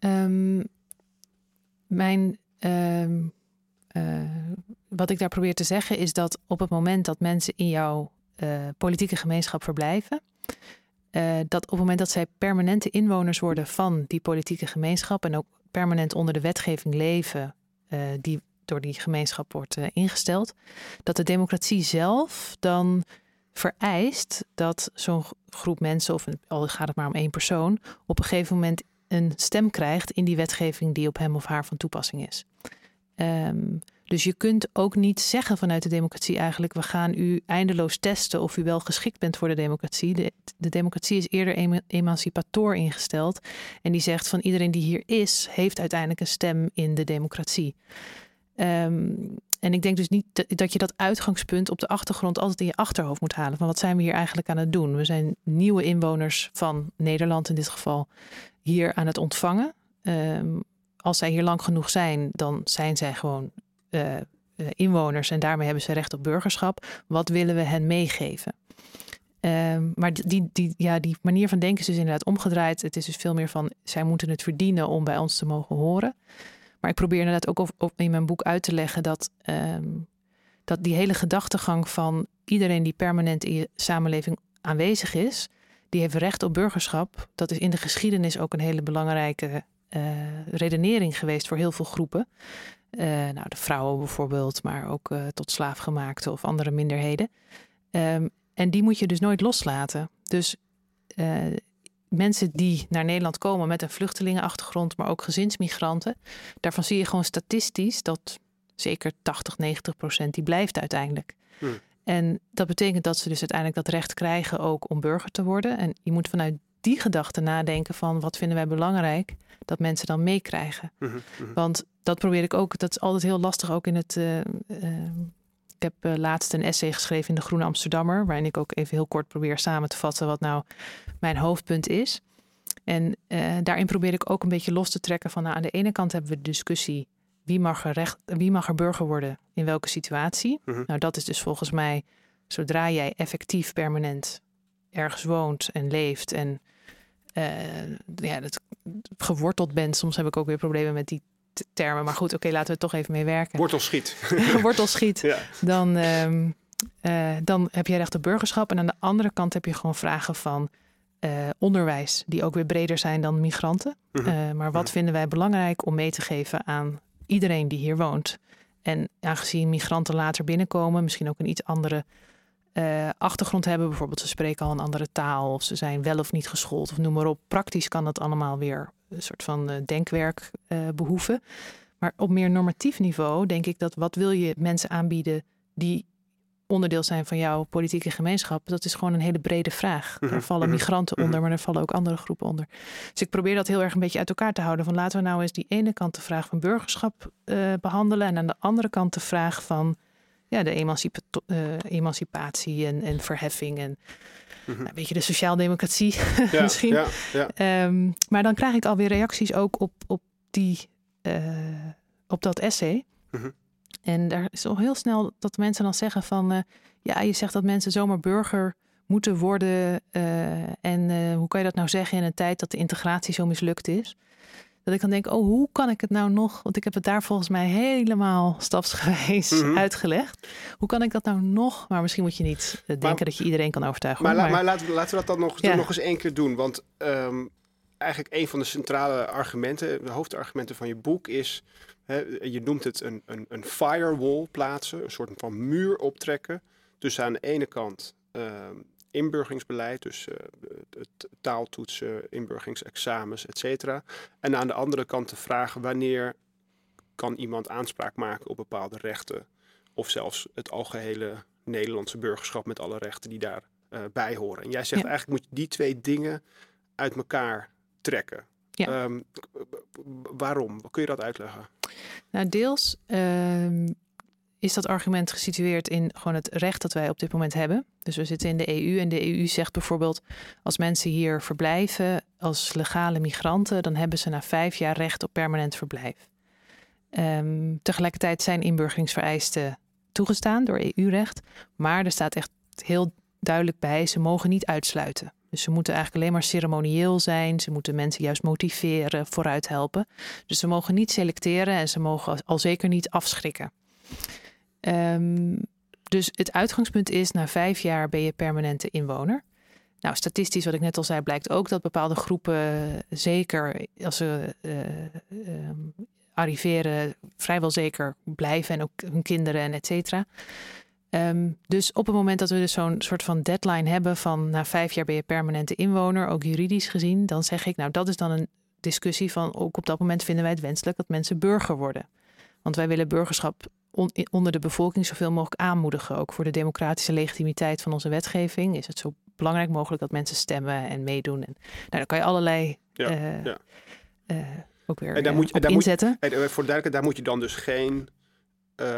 Um, mijn, um, uh, wat ik daar probeer te zeggen is dat op het moment dat mensen in jouw politieke gemeenschap verblijven, uh, dat op het moment dat zij permanente inwoners worden van die politieke gemeenschap en ook permanent onder de wetgeving leven uh, die door die gemeenschap wordt uh, ingesteld, dat de democratie zelf dan vereist dat zo'n groep mensen, of al gaat het maar om één persoon, op een gegeven moment een stem krijgt in die wetgeving die op hem of haar van toepassing is. Um, dus je kunt ook niet zeggen vanuit de democratie eigenlijk, we gaan u eindeloos testen of u wel geschikt bent voor de democratie. De, de democratie is eerder emancipator ingesteld en die zegt van iedereen die hier is, heeft uiteindelijk een stem in de democratie. Um, en ik denk dus niet dat je dat uitgangspunt op de achtergrond altijd in je achterhoofd moet halen. Van wat zijn we hier eigenlijk aan het doen? We zijn nieuwe inwoners van Nederland in dit geval hier aan het ontvangen. Um, als zij hier lang genoeg zijn, dan zijn zij gewoon uh, inwoners en daarmee hebben ze recht op burgerschap. Wat willen we hen meegeven? Um, maar die, die, ja, die manier van denken is dus inderdaad omgedraaid. Het is dus veel meer van zij moeten het verdienen om bij ons te mogen horen. Maar ik probeer inderdaad ook in mijn boek uit te leggen dat, um, dat die hele gedachtegang van iedereen die permanent in je samenleving aanwezig is, die heeft recht op burgerschap. Dat is in de geschiedenis ook een hele belangrijke uh, redenering geweest voor heel veel groepen. Uh, nou, de vrouwen bijvoorbeeld, maar ook uh, tot slaafgemaakte of andere minderheden. Um, en die moet je dus nooit loslaten. Dus uh, mensen die naar Nederland komen met een vluchtelingenachtergrond, maar ook gezinsmigranten, daarvan zie je gewoon statistisch dat zeker 80, 90 procent die blijft uiteindelijk. Hmm. En dat betekent dat ze dus uiteindelijk dat recht krijgen ook om burger te worden. En je moet vanuit die gedachte nadenken van wat vinden wij belangrijk dat mensen dan meekrijgen. Mhm, mhm. Want dat probeer ik ook, dat is altijd heel lastig ook in het. Uh, uh, ik heb uh, laatst een essay geschreven in de Groene Amsterdammer, waarin ik ook even heel kort probeer samen te vatten wat nou mijn hoofdpunt is. En daarin probeer ik ook een beetje los te trekken van nou, aan de ene kant hebben we de discussie wie mag er, recht, wie mag er burger worden in welke situatie. Mhm. Nou, dat is dus volgens mij zodra jij effectief permanent ergens woont en leeft en uh, ja, dat geworteld bent. Soms heb ik ook weer problemen met die termen. Maar goed, oké, laten we het toch even mee werken. Wortelschiet. Wortelschiet. ja. Dan, ehm, eh, dan heb je recht op burgerschap. En aan de andere kant heb je gewoon vragen van eh, onderwijs, die ook weer breder zijn dan migranten. Mhm. Eh, maar wat vinden wij belangrijk om mee te geven aan iedereen die hier woont? En aangezien migranten later binnenkomen, misschien ook een iets andere eh, achtergrond hebben. Bijvoorbeeld, ze spreken al een andere taal of ze zijn wel of niet geschoold of noem maar op. Praktisch kan dat allemaal weer een soort van eh, denkwerk eh, behoeven. Maar op meer normatief niveau denk ik dat wat wil je mensen aanbieden die onderdeel zijn van jouw politieke gemeenschap, dat is gewoon een hele brede vraag. Mhm, Daar vallen mhm, migranten mhm. onder, maar er vallen ook andere groepen onder. Dus ik probeer dat heel erg een beetje uit elkaar te houden. Van laten we nou eens die ene kant de vraag van burgerschap eh, behandelen en aan de andere kant de vraag van ja, de emancipa- eh, emancipatie en, en verheffing en Mhm. nou, een beetje de sociaaldemocratie Ja, misschien. Ja, ja. Ehm, maar dan krijg ik alweer reacties ook op, op, die, eh, op dat essay. Mhm. En daar is al heel snel dat mensen dan zeggen van... eh, ja, je zegt dat mensen zomaar burger moeten worden. en hoe kan je dat nou zeggen in een tijd dat de integratie zo mislukt is? Dat ik dan denk, oh, hoe kan ik het nou nog... Want ik heb het daar volgens mij helemaal stapsgewijs Mhm. uitgelegd. Hoe kan ik dat nou nog... Maar misschien moet je niet eh, denken Maar- dat je iedereen kan overtuigen. Maar, maar laten, we, laten we dat dan nog, Ja. nog eens één keer doen. Want ehm, eigenlijk een van de centrale argumenten, de hoofdargumenten van je boek is... Hè, je noemt het een, een, een firewall plaatsen, een soort van muur optrekken. Dus aan de ene kant ehm, inburgeringsbeleid, dus het taaltoetsen, inburgeringsexamens, et cetera. En aan de andere kant de vraag wanneer kan iemand aanspraak maken op bepaalde rechten... of zelfs het algehele Nederlandse burgerschap met alle rechten die daar eh, bij horen. En jij zegt Ja. eigenlijk moet je die twee dingen uit elkaar trekken. Ja. Ehm, waarom? Kun je dat uitleggen? Nou, deels ehm, is dat argument gesitueerd in gewoon het recht dat wij op dit moment hebben. Dus we zitten in de EU en de EU zegt bijvoorbeeld: als mensen hier verblijven als legale migranten, dan hebben ze na vijf jaar recht op permanent verblijf. Ehm, tegelijkertijd zijn inburgeringsvereisten toegestaan door EU-recht, maar er staat echt heel duidelijk bij: ze mogen niet uitsluiten. Dus ze moeten eigenlijk alleen maar ceremonieel zijn. Ze moeten mensen juist motiveren, vooruit helpen. Dus ze mogen niet selecteren en ze mogen al zeker niet afschrikken. Ehm, dus het uitgangspunt is, na vijf jaar ben je permanente inwoner. Nou, statistisch, wat ik net al zei, blijkt ook dat bepaalde groepen, zeker als ze eh, ehm, arriveren, vrijwel zeker blijven en ook hun kinderen en et cetera. Ehm, dus op het moment dat we dus zo'n soort van deadline hebben van na vijf jaar ben je permanente inwoner, ook juridisch gezien, dan zeg ik, nou dat is dan een discussie van ook op dat moment vinden wij het wenselijk dat mensen burger worden. Want wij willen burgerschap on- onder de bevolking zoveel mogelijk aanmoedigen. Ook voor de democratische legitimiteit van onze wetgeving is het zo belangrijk mogelijk dat mensen stemmen en meedoen. En, nou, daar kan je allerlei Ja, eh, ja. eh, ook weer En daar eh, moet je- daar moet je- inzetten. En, eh, voor de duidelijkheid, daar moet je dan dus geen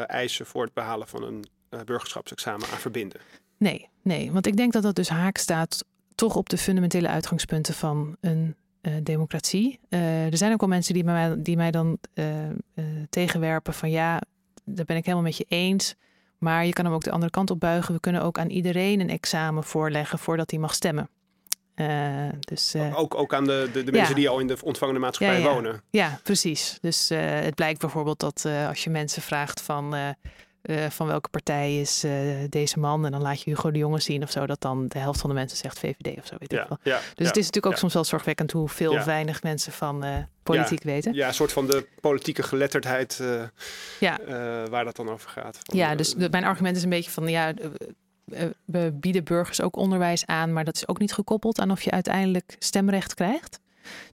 eisen voor het behalen van een burgerschapsexamen aan verbinden. Nee, nee, want ik denk dat dat dus haak staat toch op de fundamentele uitgangspunten van een democratie. Er zijn ook wel mensen die, mij, die mij dan tegenwerpen van ja, daar ben ik helemaal met je eens. Maar je kan hem ook de andere kant op buigen. We kunnen ook aan iedereen een examen voorleggen voordat hij mag stemmen. Eh, dus eh, Ook, ook aan de, de, de Ja. mensen die al in de ontvangende maatschappij Ja, ja. wonen. Ja, precies. Dus eh, het blijkt bijvoorbeeld dat als je mensen vraagt van, eh, van welke partij is eh, deze man, en dan laat je Hugo de Jonge zien of zo, dat dan de helft van de mensen zegt VVD of zo, weet ik wel. ja, Dus ja. het is natuurlijk ook soms wel zorgwekkend hoe veel Ja. of weinig mensen van eh, politiek weten. Ja, een soort van de politieke geletterdheid Ja. waar dat dan over gaat. Van, Ja, dus de- mijn argument is een beetje van ja, we bieden burgers ook onderwijs aan, maar dat is ook niet gekoppeld aan of je uiteindelijk stemrecht krijgt.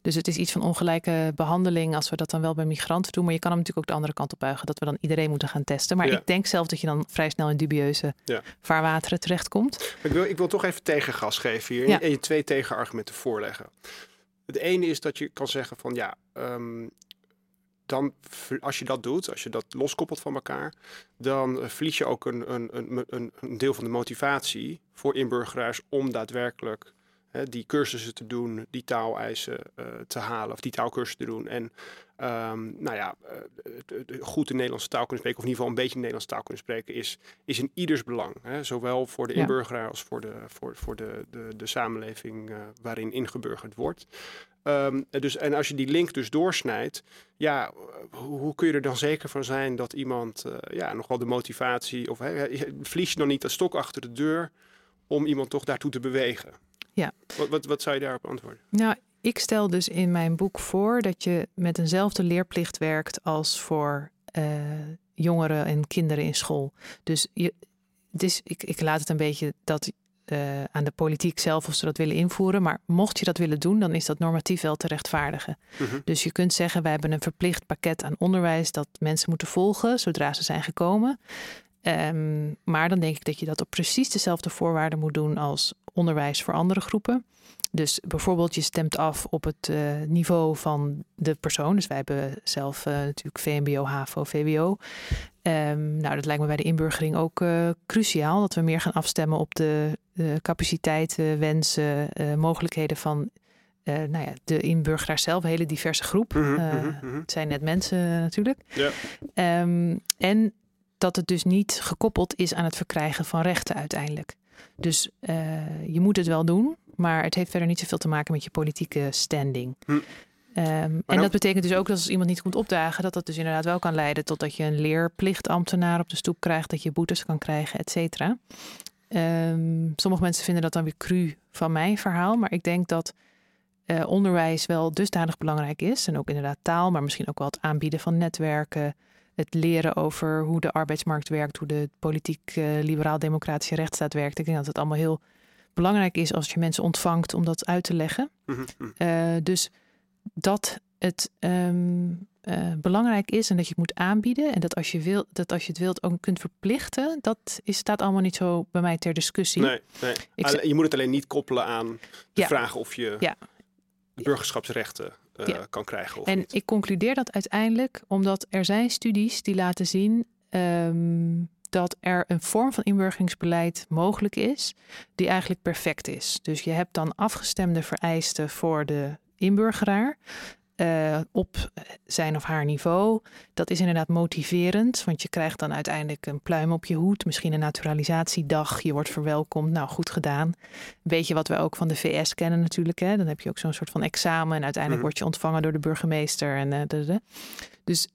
Dus het is iets van ongelijke behandeling als we dat dan wel bij migranten doen. Maar je kan hem natuurlijk ook de andere kant op buigen, dat we dan iedereen moeten gaan testen. Maar Ja. ik denk zelf dat je dan vrij snel in dubieuze Ja. vaarwateren terechtkomt. Ik wil, ik wil toch even tegengas geven hier Ja. en je twee tegenargumenten voorleggen. Het ene is dat je kan zeggen van ja, ehm, dan, als je dat doet, als je dat loskoppelt van elkaar, dan verlies je ook een, een, een, een, deel van de motivatie voor inburgeraars om daadwerkelijk die cursussen te doen, die taaleisen eh, te halen of die taalkursussen te doen. En ehm, nou ja, eh, goed de Nederlandse taal kunnen spreken, of in ieder geval een beetje de Nederlandse taal kunnen spreken, is, is in ieders belang. Hè? Zowel voor de inburgeraar als voor de, voor, voor de, de, de samenleving eh, waarin ingeburgerd wordt. Ehm, dus, en als je die link dus doorsnijdt, ja, hoe, hoe kun je er dan zeker van zijn dat iemand uh, ja, nog wel de motivatie, of hè, verlies je dan niet dat stok achter de deur om iemand toch daartoe te bewegen? Ja. Wat, wat, wat zou je daarop antwoorden? Nou, ik stel dus in mijn boek voor dat je met eenzelfde leerplicht werkt als voor uh, jongeren en kinderen in school. Dus je, dus ik, ik laat het een beetje dat uh, aan de politiek zelf of ze dat willen invoeren. Maar mocht je dat willen doen, dan is dat normatief wel te rechtvaardigen. -huh. Dus je kunt zeggen, wij hebben een verplicht pakket aan onderwijs dat mensen moeten volgen zodra ze zijn gekomen. Um, maar dan denk ik dat je dat op precies dezelfde voorwaarden moet doen als onderwijs voor andere groepen. Dus bijvoorbeeld je stemt af op het uh, niveau van de persoon. Dus wij hebben zelf uh, natuurlijk VMBO, HAVO, VWO. Um, nou, dat lijkt me bij de inburgering ook uh, cruciaal. Dat we meer gaan afstemmen op de capaciteiten, wensen, mogelijkheden van nou ja, de inburgeraar zelf. Een hele diverse groep. Mm -hmm, mm -hmm. Het zijn net mensen natuurlijk. Ja. Um, en dat het dus niet gekoppeld is aan het verkrijgen van rechten uiteindelijk. Dus uh, je moet het wel doen, maar het heeft verder niet zoveel te maken met je politieke standing. Hm. Um, en dat betekent dus ook dat als iemand niet komt opdagen, dat dat dus inderdaad wel kan leiden tot dat je een leerplichtambtenaar op de stoep krijgt, dat je boetes kan krijgen, et cetera. Um, sommige mensen vinden dat dan weer cru van mijn verhaal, maar ik denk dat uh, onderwijs wel dusdanig belangrijk is. En ook inderdaad taal, maar misschien ook wel het aanbieden van netwerken, het leren over hoe de arbeidsmarkt werkt, hoe de politiek uh, liberaal-democratische rechtsstaat werkt. Ik denk dat het allemaal heel belangrijk is als je mensen ontvangt om dat uit te leggen. Mm -hmm. uh, dus dat het um, uh, belangrijk is en dat je het moet aanbieden en dat als je, wil, dat als je het wilt ook kunt verplichten, dat is, staat allemaal niet zo bij mij ter discussie. Nee, nee. Ik, je moet het alleen niet koppelen aan de ja. vraag of je ja. burgerschapsrechten Ja. kan krijgen. Of En niet. ik concludeer dat uiteindelijk omdat er zijn studies die laten zien um, dat er een vorm van inburgeringsbeleid mogelijk is die eigenlijk perfect is. Dus je hebt dan afgestemde vereisten voor de inburgeraar. Uh, op zijn of haar niveau. Dat is inderdaad motiverend, want je krijgt dan uiteindelijk een pluim op je hoed, misschien een naturalisatiedag, je wordt verwelkomd, nou goed gedaan. Weet je wat we ook van de VS kennen natuurlijk, hè? dan heb je ook zo'n soort van examen en uiteindelijk Mhm. word je ontvangen door de burgemeester. En, uh, de, de. Dus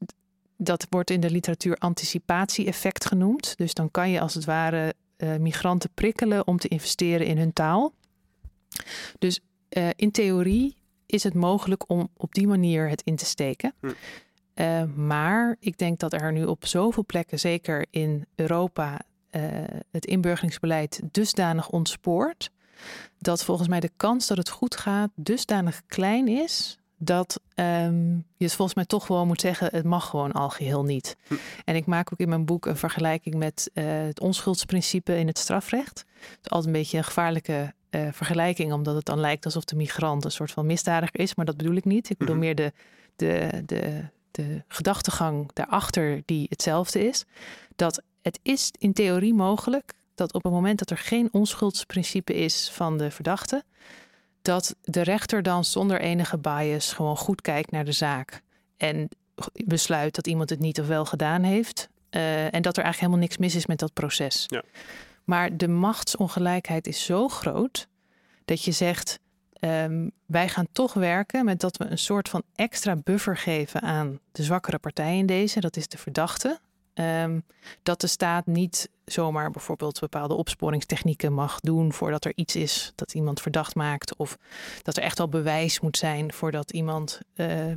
dat wordt in de literatuur anticipatie-effect genoemd. Dus dan kan je als het ware uh, migranten prikkelen om te investeren in hun taal. Dus uh, in theorie is het mogelijk om op die manier het in te steken. Hm. Uh, maar ik denk dat er nu op zoveel plekken, zeker in Europa, uh, het inburgeringsbeleid dusdanig ontspoort. Dat volgens mij de kans dat het goed gaat dusdanig klein is. Dat um, je het volgens mij toch gewoon moet zeggen: het mag gewoon al geheel niet. Hm. En ik maak ook in mijn boek een vergelijking met uh, het onschuldsprincipe in het strafrecht. Het is altijd een beetje een gevaarlijke uh, vergelijking, omdat het dan lijkt alsof de migrant een soort van misdadiger is, maar dat bedoel ik niet. Ik bedoel Mhm. meer de, de, de, de gedachtegang daarachter die hetzelfde is. Dat het is in theorie mogelijk dat op het moment dat er geen onschuldsprincipe is van de verdachte, dat de rechter dan zonder enige bias gewoon goed kijkt naar de zaak en besluit dat iemand het niet of wel gedaan heeft. Uh, en dat er eigenlijk helemaal niks mis is met dat proces. Ja. Maar de machtsongelijkheid is zo groot dat je zegt: um, wij gaan toch werken met dat we een soort van extra buffer geven aan de zwakkere partij in deze, dat is de verdachte. Um, dat de staat niet zomaar bijvoorbeeld bepaalde opsporingstechnieken mag doen voordat er iets is dat iemand verdacht maakt, of dat er echt wel bewijs moet zijn voordat iemand uh, uh,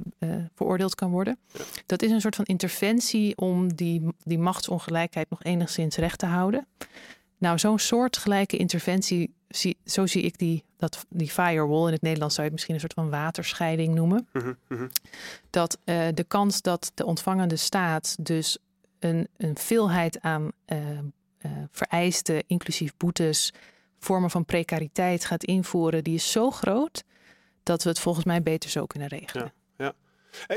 veroordeeld kan worden. Ja. Dat is een soort van interventie om die, die machtsongelijkheid nog enigszins recht te houden. Nou, zo'n soortgelijke interventie, zie, zo zie ik die, dat, die firewall. In het Nederlands zou je het misschien een soort van waterscheiding noemen. Mm -hmm. Dat uh, de kans dat de ontvangende staat dus een, een veelheid aan uh, uh, vereisten, inclusief boetes, vormen van precariteit gaat invoeren, die is zo groot dat we het volgens mij beter zo kunnen regelen. Ja,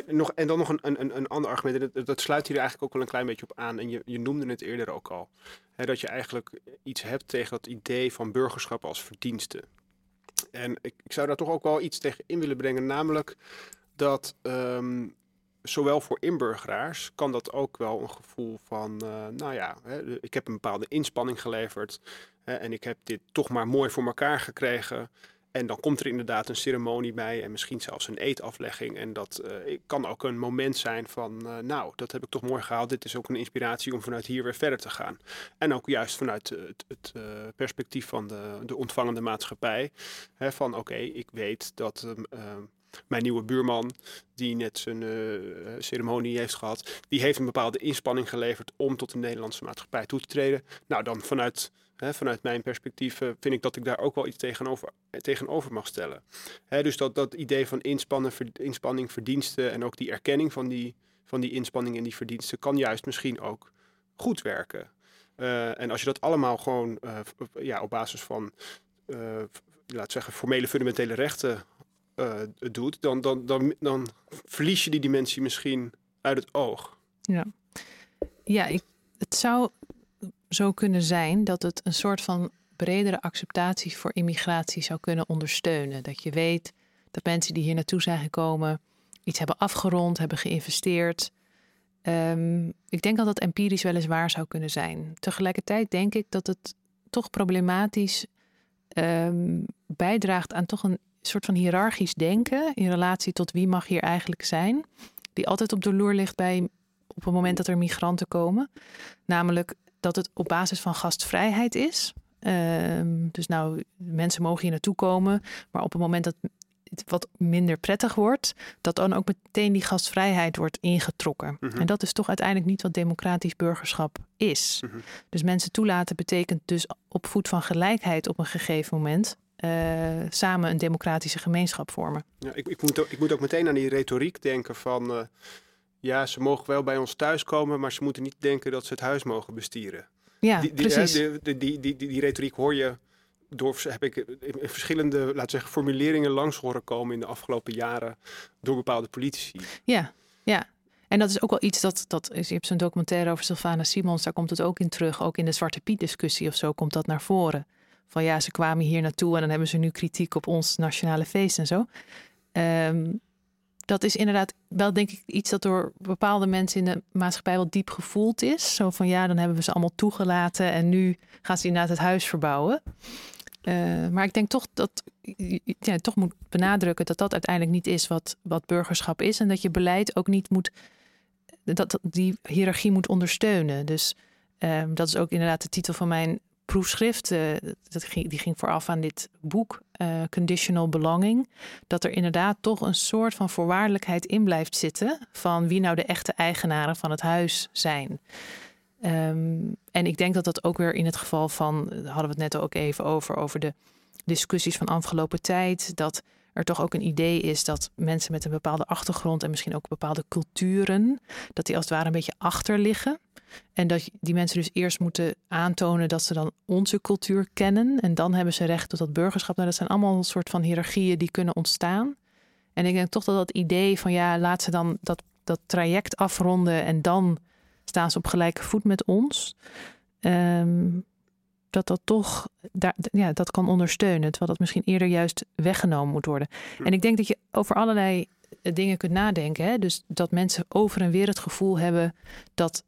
nog, en dan nog een, een, een ander argument, en dat, dat sluit hier eigenlijk ook wel een klein beetje op aan. En je, je noemde het eerder ook al. Hè, dat je eigenlijk iets hebt tegen dat idee van burgerschap als verdienste. En ik, ik zou daar toch ook wel iets tegen in willen brengen, namelijk dat um, zowel voor inburgeraars kan dat ook wel een gevoel van, uh, nou ja, hè, ik heb een bepaalde inspanning geleverd hè, en ik heb dit toch maar mooi voor elkaar gekregen. En dan komt er inderdaad een ceremonie bij en misschien zelfs een eetaflegging. En dat uh, kan ook een moment zijn van, uh, nou, dat heb ik toch mooi gehaald. Dit is ook een inspiratie om vanuit hier weer verder te gaan. En ook juist vanuit het, het uh, perspectief van de, de ontvangende maatschappij. Hè, van oké, ik weet dat mijn nieuwe buurman, die net zijn ceremonie heeft gehad, die heeft een bepaalde inspanning geleverd om tot de Nederlandse maatschappij toe te treden. Nou, dan vanuit vanuit mijn perspectief uh, vind ik dat ik daar ook wel iets tegenover, tegenover mag stellen. dus dat, dat idee van inspannen, inspanning, verdiensten en ook die erkenning van die, van die inspanning en die verdiensten kan juist misschien ook goed werken. Uh, en als je dat allemaal gewoon ja, op basis van, laat zeggen, formele fundamentele rechten doet, dan, dan, dan, dan verlies je die dimensie misschien uit het oog. Ja, ja ik, het zou zo kunnen zijn dat het een soort van bredere acceptatie voor immigratie zou kunnen ondersteunen. Dat je weet dat mensen die hier naartoe zijn gekomen iets hebben afgerond, hebben geïnvesteerd. Um, ik denk dat dat empirisch weliswaar zou kunnen zijn. Tegelijkertijd denk ik dat het toch problematisch um, bijdraagt aan toch een soort van hiërarchisch denken in relatie tot wie mag hier eigenlijk zijn, die altijd op de loer ligt bij op het moment dat er migranten komen. Namelijk dat het op basis van gastvrijheid is. Um, dus nou, mensen mogen hier naartoe komen, maar op het moment dat het wat minder prettig wordt, dat dan ook meteen die gastvrijheid wordt ingetrokken. -hmm. En dat is toch uiteindelijk niet wat democratisch burgerschap is. -hmm. Dus mensen toelaten betekent dus op voet van gelijkheid op een gegeven moment uh, samen een democratische gemeenschap vormen. Ja, ik, ik, moet ook, ik moet ook meteen aan die retoriek denken van. Ja, ze mogen wel bij ons thuiskomen, maar ze moeten niet denken dat ze het huis mogen bestieren. Ja, die, die, precies. Die, die, die, die, retoriek hoor je door, heb ik in verschillende, laat zeggen, formuleringen langs horen komen in de afgelopen jaren door bepaalde politici. Ja, ja. En dat is ook wel iets dat, dat is, je hebt zo'n documentaire over Sylvana Simons, daar komt het ook in terug. Ook in de Zwarte Piet discussie of zo komt dat naar voren. Van ja, ze kwamen hier naartoe en dan hebben ze nu kritiek op ons nationale feest en zo. Um, dat is inderdaad wel, denk ik, iets dat door bepaalde mensen in de maatschappij wel diep gevoeld is. Zo van ja, dan hebben we ze allemaal toegelaten en nu gaan ze inderdaad het huis verbouwen. Uh, maar ik denk toch dat ja, toch moet benadrukken dat dat uiteindelijk niet is wat, wat burgerschap is. En dat je beleid ook niet moet, dat, die hiërarchie moet ondersteunen. Dus uh, dat is ook inderdaad de titel van mijn proefschrift, uh, dat die ging vooraf aan dit boek, uh, Conditional Belonging, dat er inderdaad toch een soort van voorwaardelijkheid in blijft zitten van wie nou de echte eigenaren van het huis zijn. Um, en ik denk dat dat ook weer in het geval van, hadden we het net ook even over, over de discussies van afgelopen tijd, dat er toch ook een idee is dat mensen met een bepaalde achtergrond en misschien ook bepaalde culturen, dat die als het ware een beetje achter liggen. En dat die mensen dus eerst moeten aantonen dat ze dan onze cultuur kennen. En dan hebben ze recht tot dat burgerschap. Nou, dat zijn allemaal een soort van hiërarchieën die kunnen ontstaan. En ik denk toch dat dat idee van ja, laat ze dan dat, dat traject afronden en dan staan ze op gelijke voet met ons. Um, dat dat toch daar, ja, dat kan ondersteunen. Terwijl dat misschien eerder juist weggenomen moet worden. Hm. En ik denk dat je over allerlei eh, dingen kunt nadenken. Hè? Dus dat mensen over en weer het gevoel hebben dat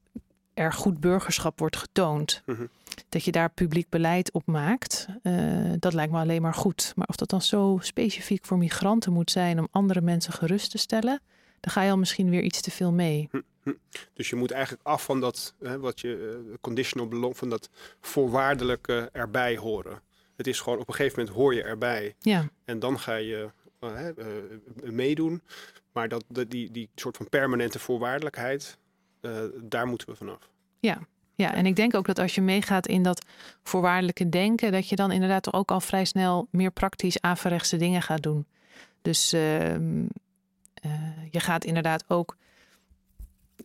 er goed burgerschap wordt getoond. Mhm. Dat je daar publiek beleid op maakt, uh, dat lijkt me alleen maar goed. Maar of dat dan zo specifiek voor migranten moet zijn om andere mensen gerust te stellen, dan ga je al misschien weer iets te veel mee. Hm, hm. Dus je moet eigenlijk af van dat, hè, wat je uh, conditional belong, van dat voorwaardelijke erbij horen. Het is gewoon op een gegeven moment hoor je erbij. Ja. En dan ga je uh, meedoen. Maar dat, die, die soort van permanente voorwaardelijkheid, uh, daar moeten we vanaf. Ja. ja, en ik denk ook dat als je meegaat in dat voorwaardelijke denken, dat je dan inderdaad ook al vrij snel meer praktisch averechtse dingen gaat doen. Dus uh, uh, je gaat inderdaad ook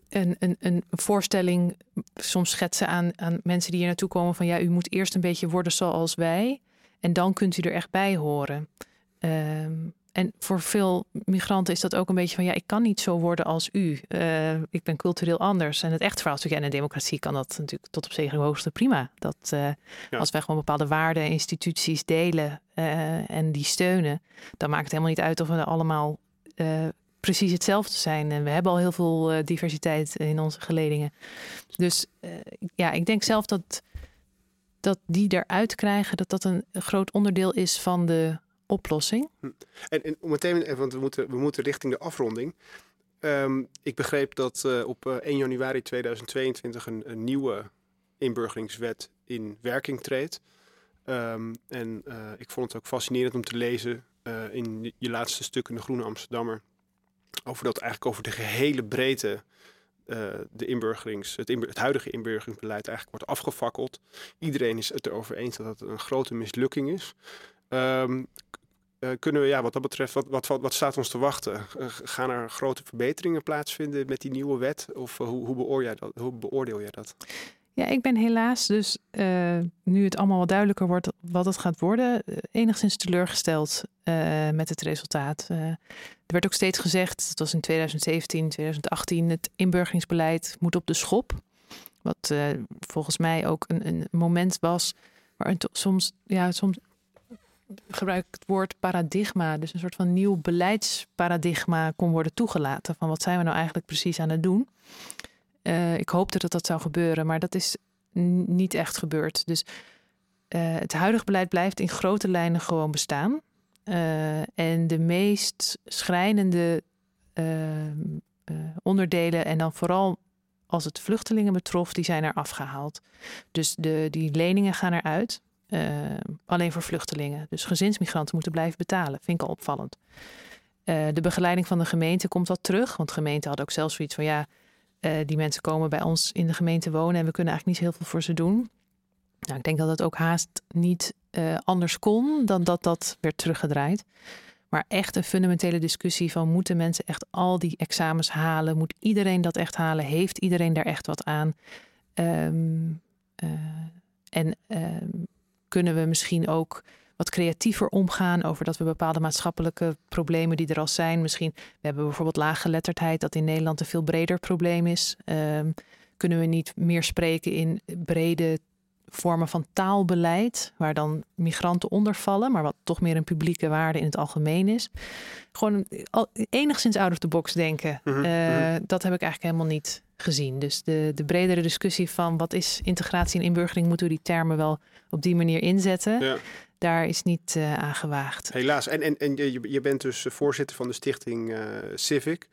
een, een, een voorstelling soms schetsen aan, aan mensen die hier naartoe komen van ja, u moet eerst een beetje worden zoals wij en dan kunt u er echt bij horen. Um, en voor veel migranten is dat ook een beetje van ja, ik kan niet zo worden als u. Uh, ik ben cultureel anders. En het echt verhaal en in een democratie kan dat natuurlijk tot op zekere hoogte prima. Dat uh, ja. als wij gewoon bepaalde waarden en instituties delen uh, en die steunen, dan maakt het helemaal niet uit of we allemaal precies hetzelfde zijn. En we hebben al heel veel diversiteit in onze geledingen. Dus ja, ik denk zelf dat, dat die eruit krijgen, dat dat een groot onderdeel is van de oplossing. Hm. En, en meteen, want we moeten, we moeten richting de afronding. Ehm, ik begreep dat uh, op 1 eh, januari 2022 een, een, nieuwe inburgeringswet in werking treedt. Um, en ik vond het ook fascinerend om te lezen in je laatste stuk in de Groene Amsterdammer. Over dat eigenlijk over de gehele breedte de inburgerings, het, het, huidige inburgeringsbeleid eigenlijk wordt afgefakkeld. Iedereen is het erover eens dat het een grote mislukking is. Um, uh, kunnen we, ja, wat dat betreft, wat, wat, wat, staat ons te wachten? Uh, gaan er grote verbeteringen plaatsvinden met die nieuwe wet? Of uh, hoe, hoe, beoordeel jij dat, hoe beoordeel jij dat? Ja, ik ben helaas dus, nu het allemaal wat duidelijker wordt wat het gaat worden, enigszins teleurgesteld met het resultaat. er werd ook steeds gezegd, dat was in 2017, 2018, het inburgeringsbeleid moet op de schop. Wat volgens mij ook een, een moment was waar soms, ja, soms gebruik het woord paradigma, dus een soort van nieuw beleidsparadigma kon worden toegelaten. Van wat zijn we nou eigenlijk precies aan het doen? Uh, ik hoopte dat dat zou gebeuren, maar dat is niet echt gebeurd. Dus uh, het huidige beleid blijft in grote lijnen gewoon bestaan. Uh, en de meest schrijnende onderdelen, en dan vooral als het vluchtelingen betrof, die zijn er afgehaald. Dus de, die leningen gaan eruit. Uh, alleen voor vluchtelingen. Dus gezinsmigranten moeten blijven betalen. Vind ik al opvallend. Uh, de begeleiding van de gemeente komt wat terug. Want gemeenten hadden ook zelfs zoiets van ja, uh, die mensen komen bij ons in de gemeente wonen en we kunnen eigenlijk niet heel veel voor ze doen. Nou, ik denk dat het ook haast niet anders kon dan dat dat werd teruggedraaid. Maar echt een fundamentele discussie van moeten mensen echt al die examens halen? Moet iedereen dat echt halen? Heeft iedereen daar echt wat aan? Um, en um, kunnen we misschien ook wat creatiever omgaan over dat we bepaalde maatschappelijke problemen die er al zijn. Misschien, we hebben bijvoorbeeld laaggeletterdheid, dat in Nederland een veel breder probleem is. Um, kunnen we niet meer spreken in brede vormen van taalbeleid, waar dan migranten onder vallen, maar wat toch meer een publieke waarde in het algemeen is. Gewoon enigszins out of the box denken. Mm dat heb ik eigenlijk helemaal niet gezien. Dus de, de bredere discussie van wat is integratie en inburgering, moeten we die termen wel op die manier inzetten. Ja. Daar is niet uh, aan gewaagd. Helaas. En, en, en je, je bent dus voorzitter van de stichting uh, Civic.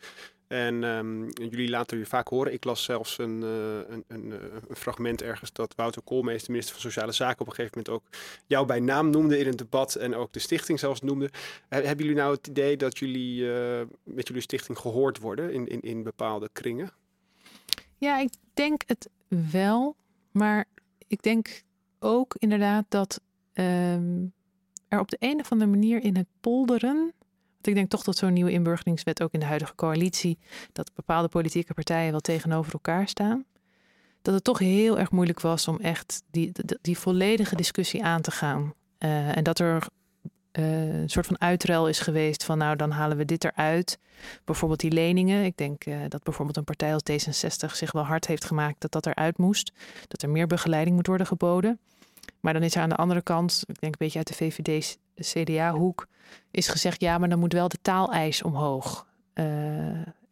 En um, jullie laten je vaak horen. Ik las zelfs een, uh, een, een, een, fragment ergens dat Wouter Koolmees, de minister van Sociale Zaken, op een gegeven moment ook jou bij naam noemde in een debat en ook de stichting zelfs noemde. hebben jullie nou het idee dat jullie uh, met jullie stichting gehoord worden in, in, in bepaalde kringen? Ja, ik denk het wel. Maar ik denk ook inderdaad dat um, er op de een of andere manier in het polderen. Want ik denk toch dat zo'n nieuwe inburgeringswet ook in de huidige coalitie. dat bepaalde politieke partijen wel tegenover elkaar staan. Dat het toch heel erg moeilijk was om echt die, die, volledige discussie aan te gaan. Uh, en dat er uh, een soort van uitruil is geweest van nou dan halen we dit eruit. Bijvoorbeeld die leningen. Ik denk uh, dat bijvoorbeeld een partij als D66 zich wel hard heeft gemaakt dat dat eruit moest. Dat er meer begeleiding moet worden geboden. Maar dan is er aan de andere kant, ik denk een beetje uit de VVD-CDA-hoek, is gezegd ja, maar dan moet wel de taaleis omhoog. Uh,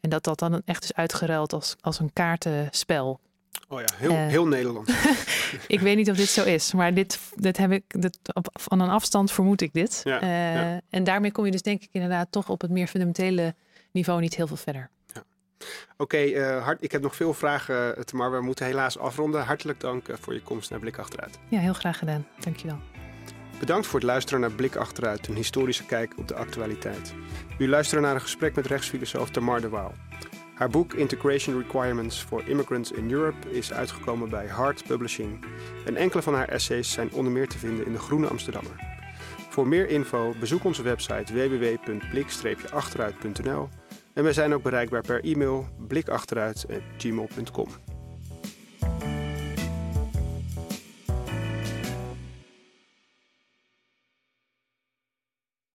en dat dat dan echt is uitgeruild als, als een kaartenspel. Oh ja, heel, uh, heel Nederland. ik weet niet of dit zo is, maar dit, dit heb ik dit, op, van een afstand vermoed ik dit. Ja, uh, ja. En daarmee kom je dus denk ik inderdaad toch op het meer fundamentele niveau niet heel veel verder. Ja. Oké, okay, uh, ik heb nog veel vragen, maar we moeten helaas afronden. Hartelijk dank voor je komst naar Blik Achteruit. Ja, heel graag gedaan. Dankjewel. Bedankt voor het luisteren naar Blik Achteruit, een historische kijk op de actualiteit. U luistert naar een gesprek met rechtsfilosoof Tamar de Waal. Haar boek Integration Requirements for Immigrants in Europe is uitgekomen bij Hart Publishing en enkele van haar essays zijn onder meer te vinden in de Groene Amsterdammer. Voor meer info bezoek onze website www.blik-achteruit.nl en wij zijn ook bereikbaar per e-mail blikachteruit.gmail.com.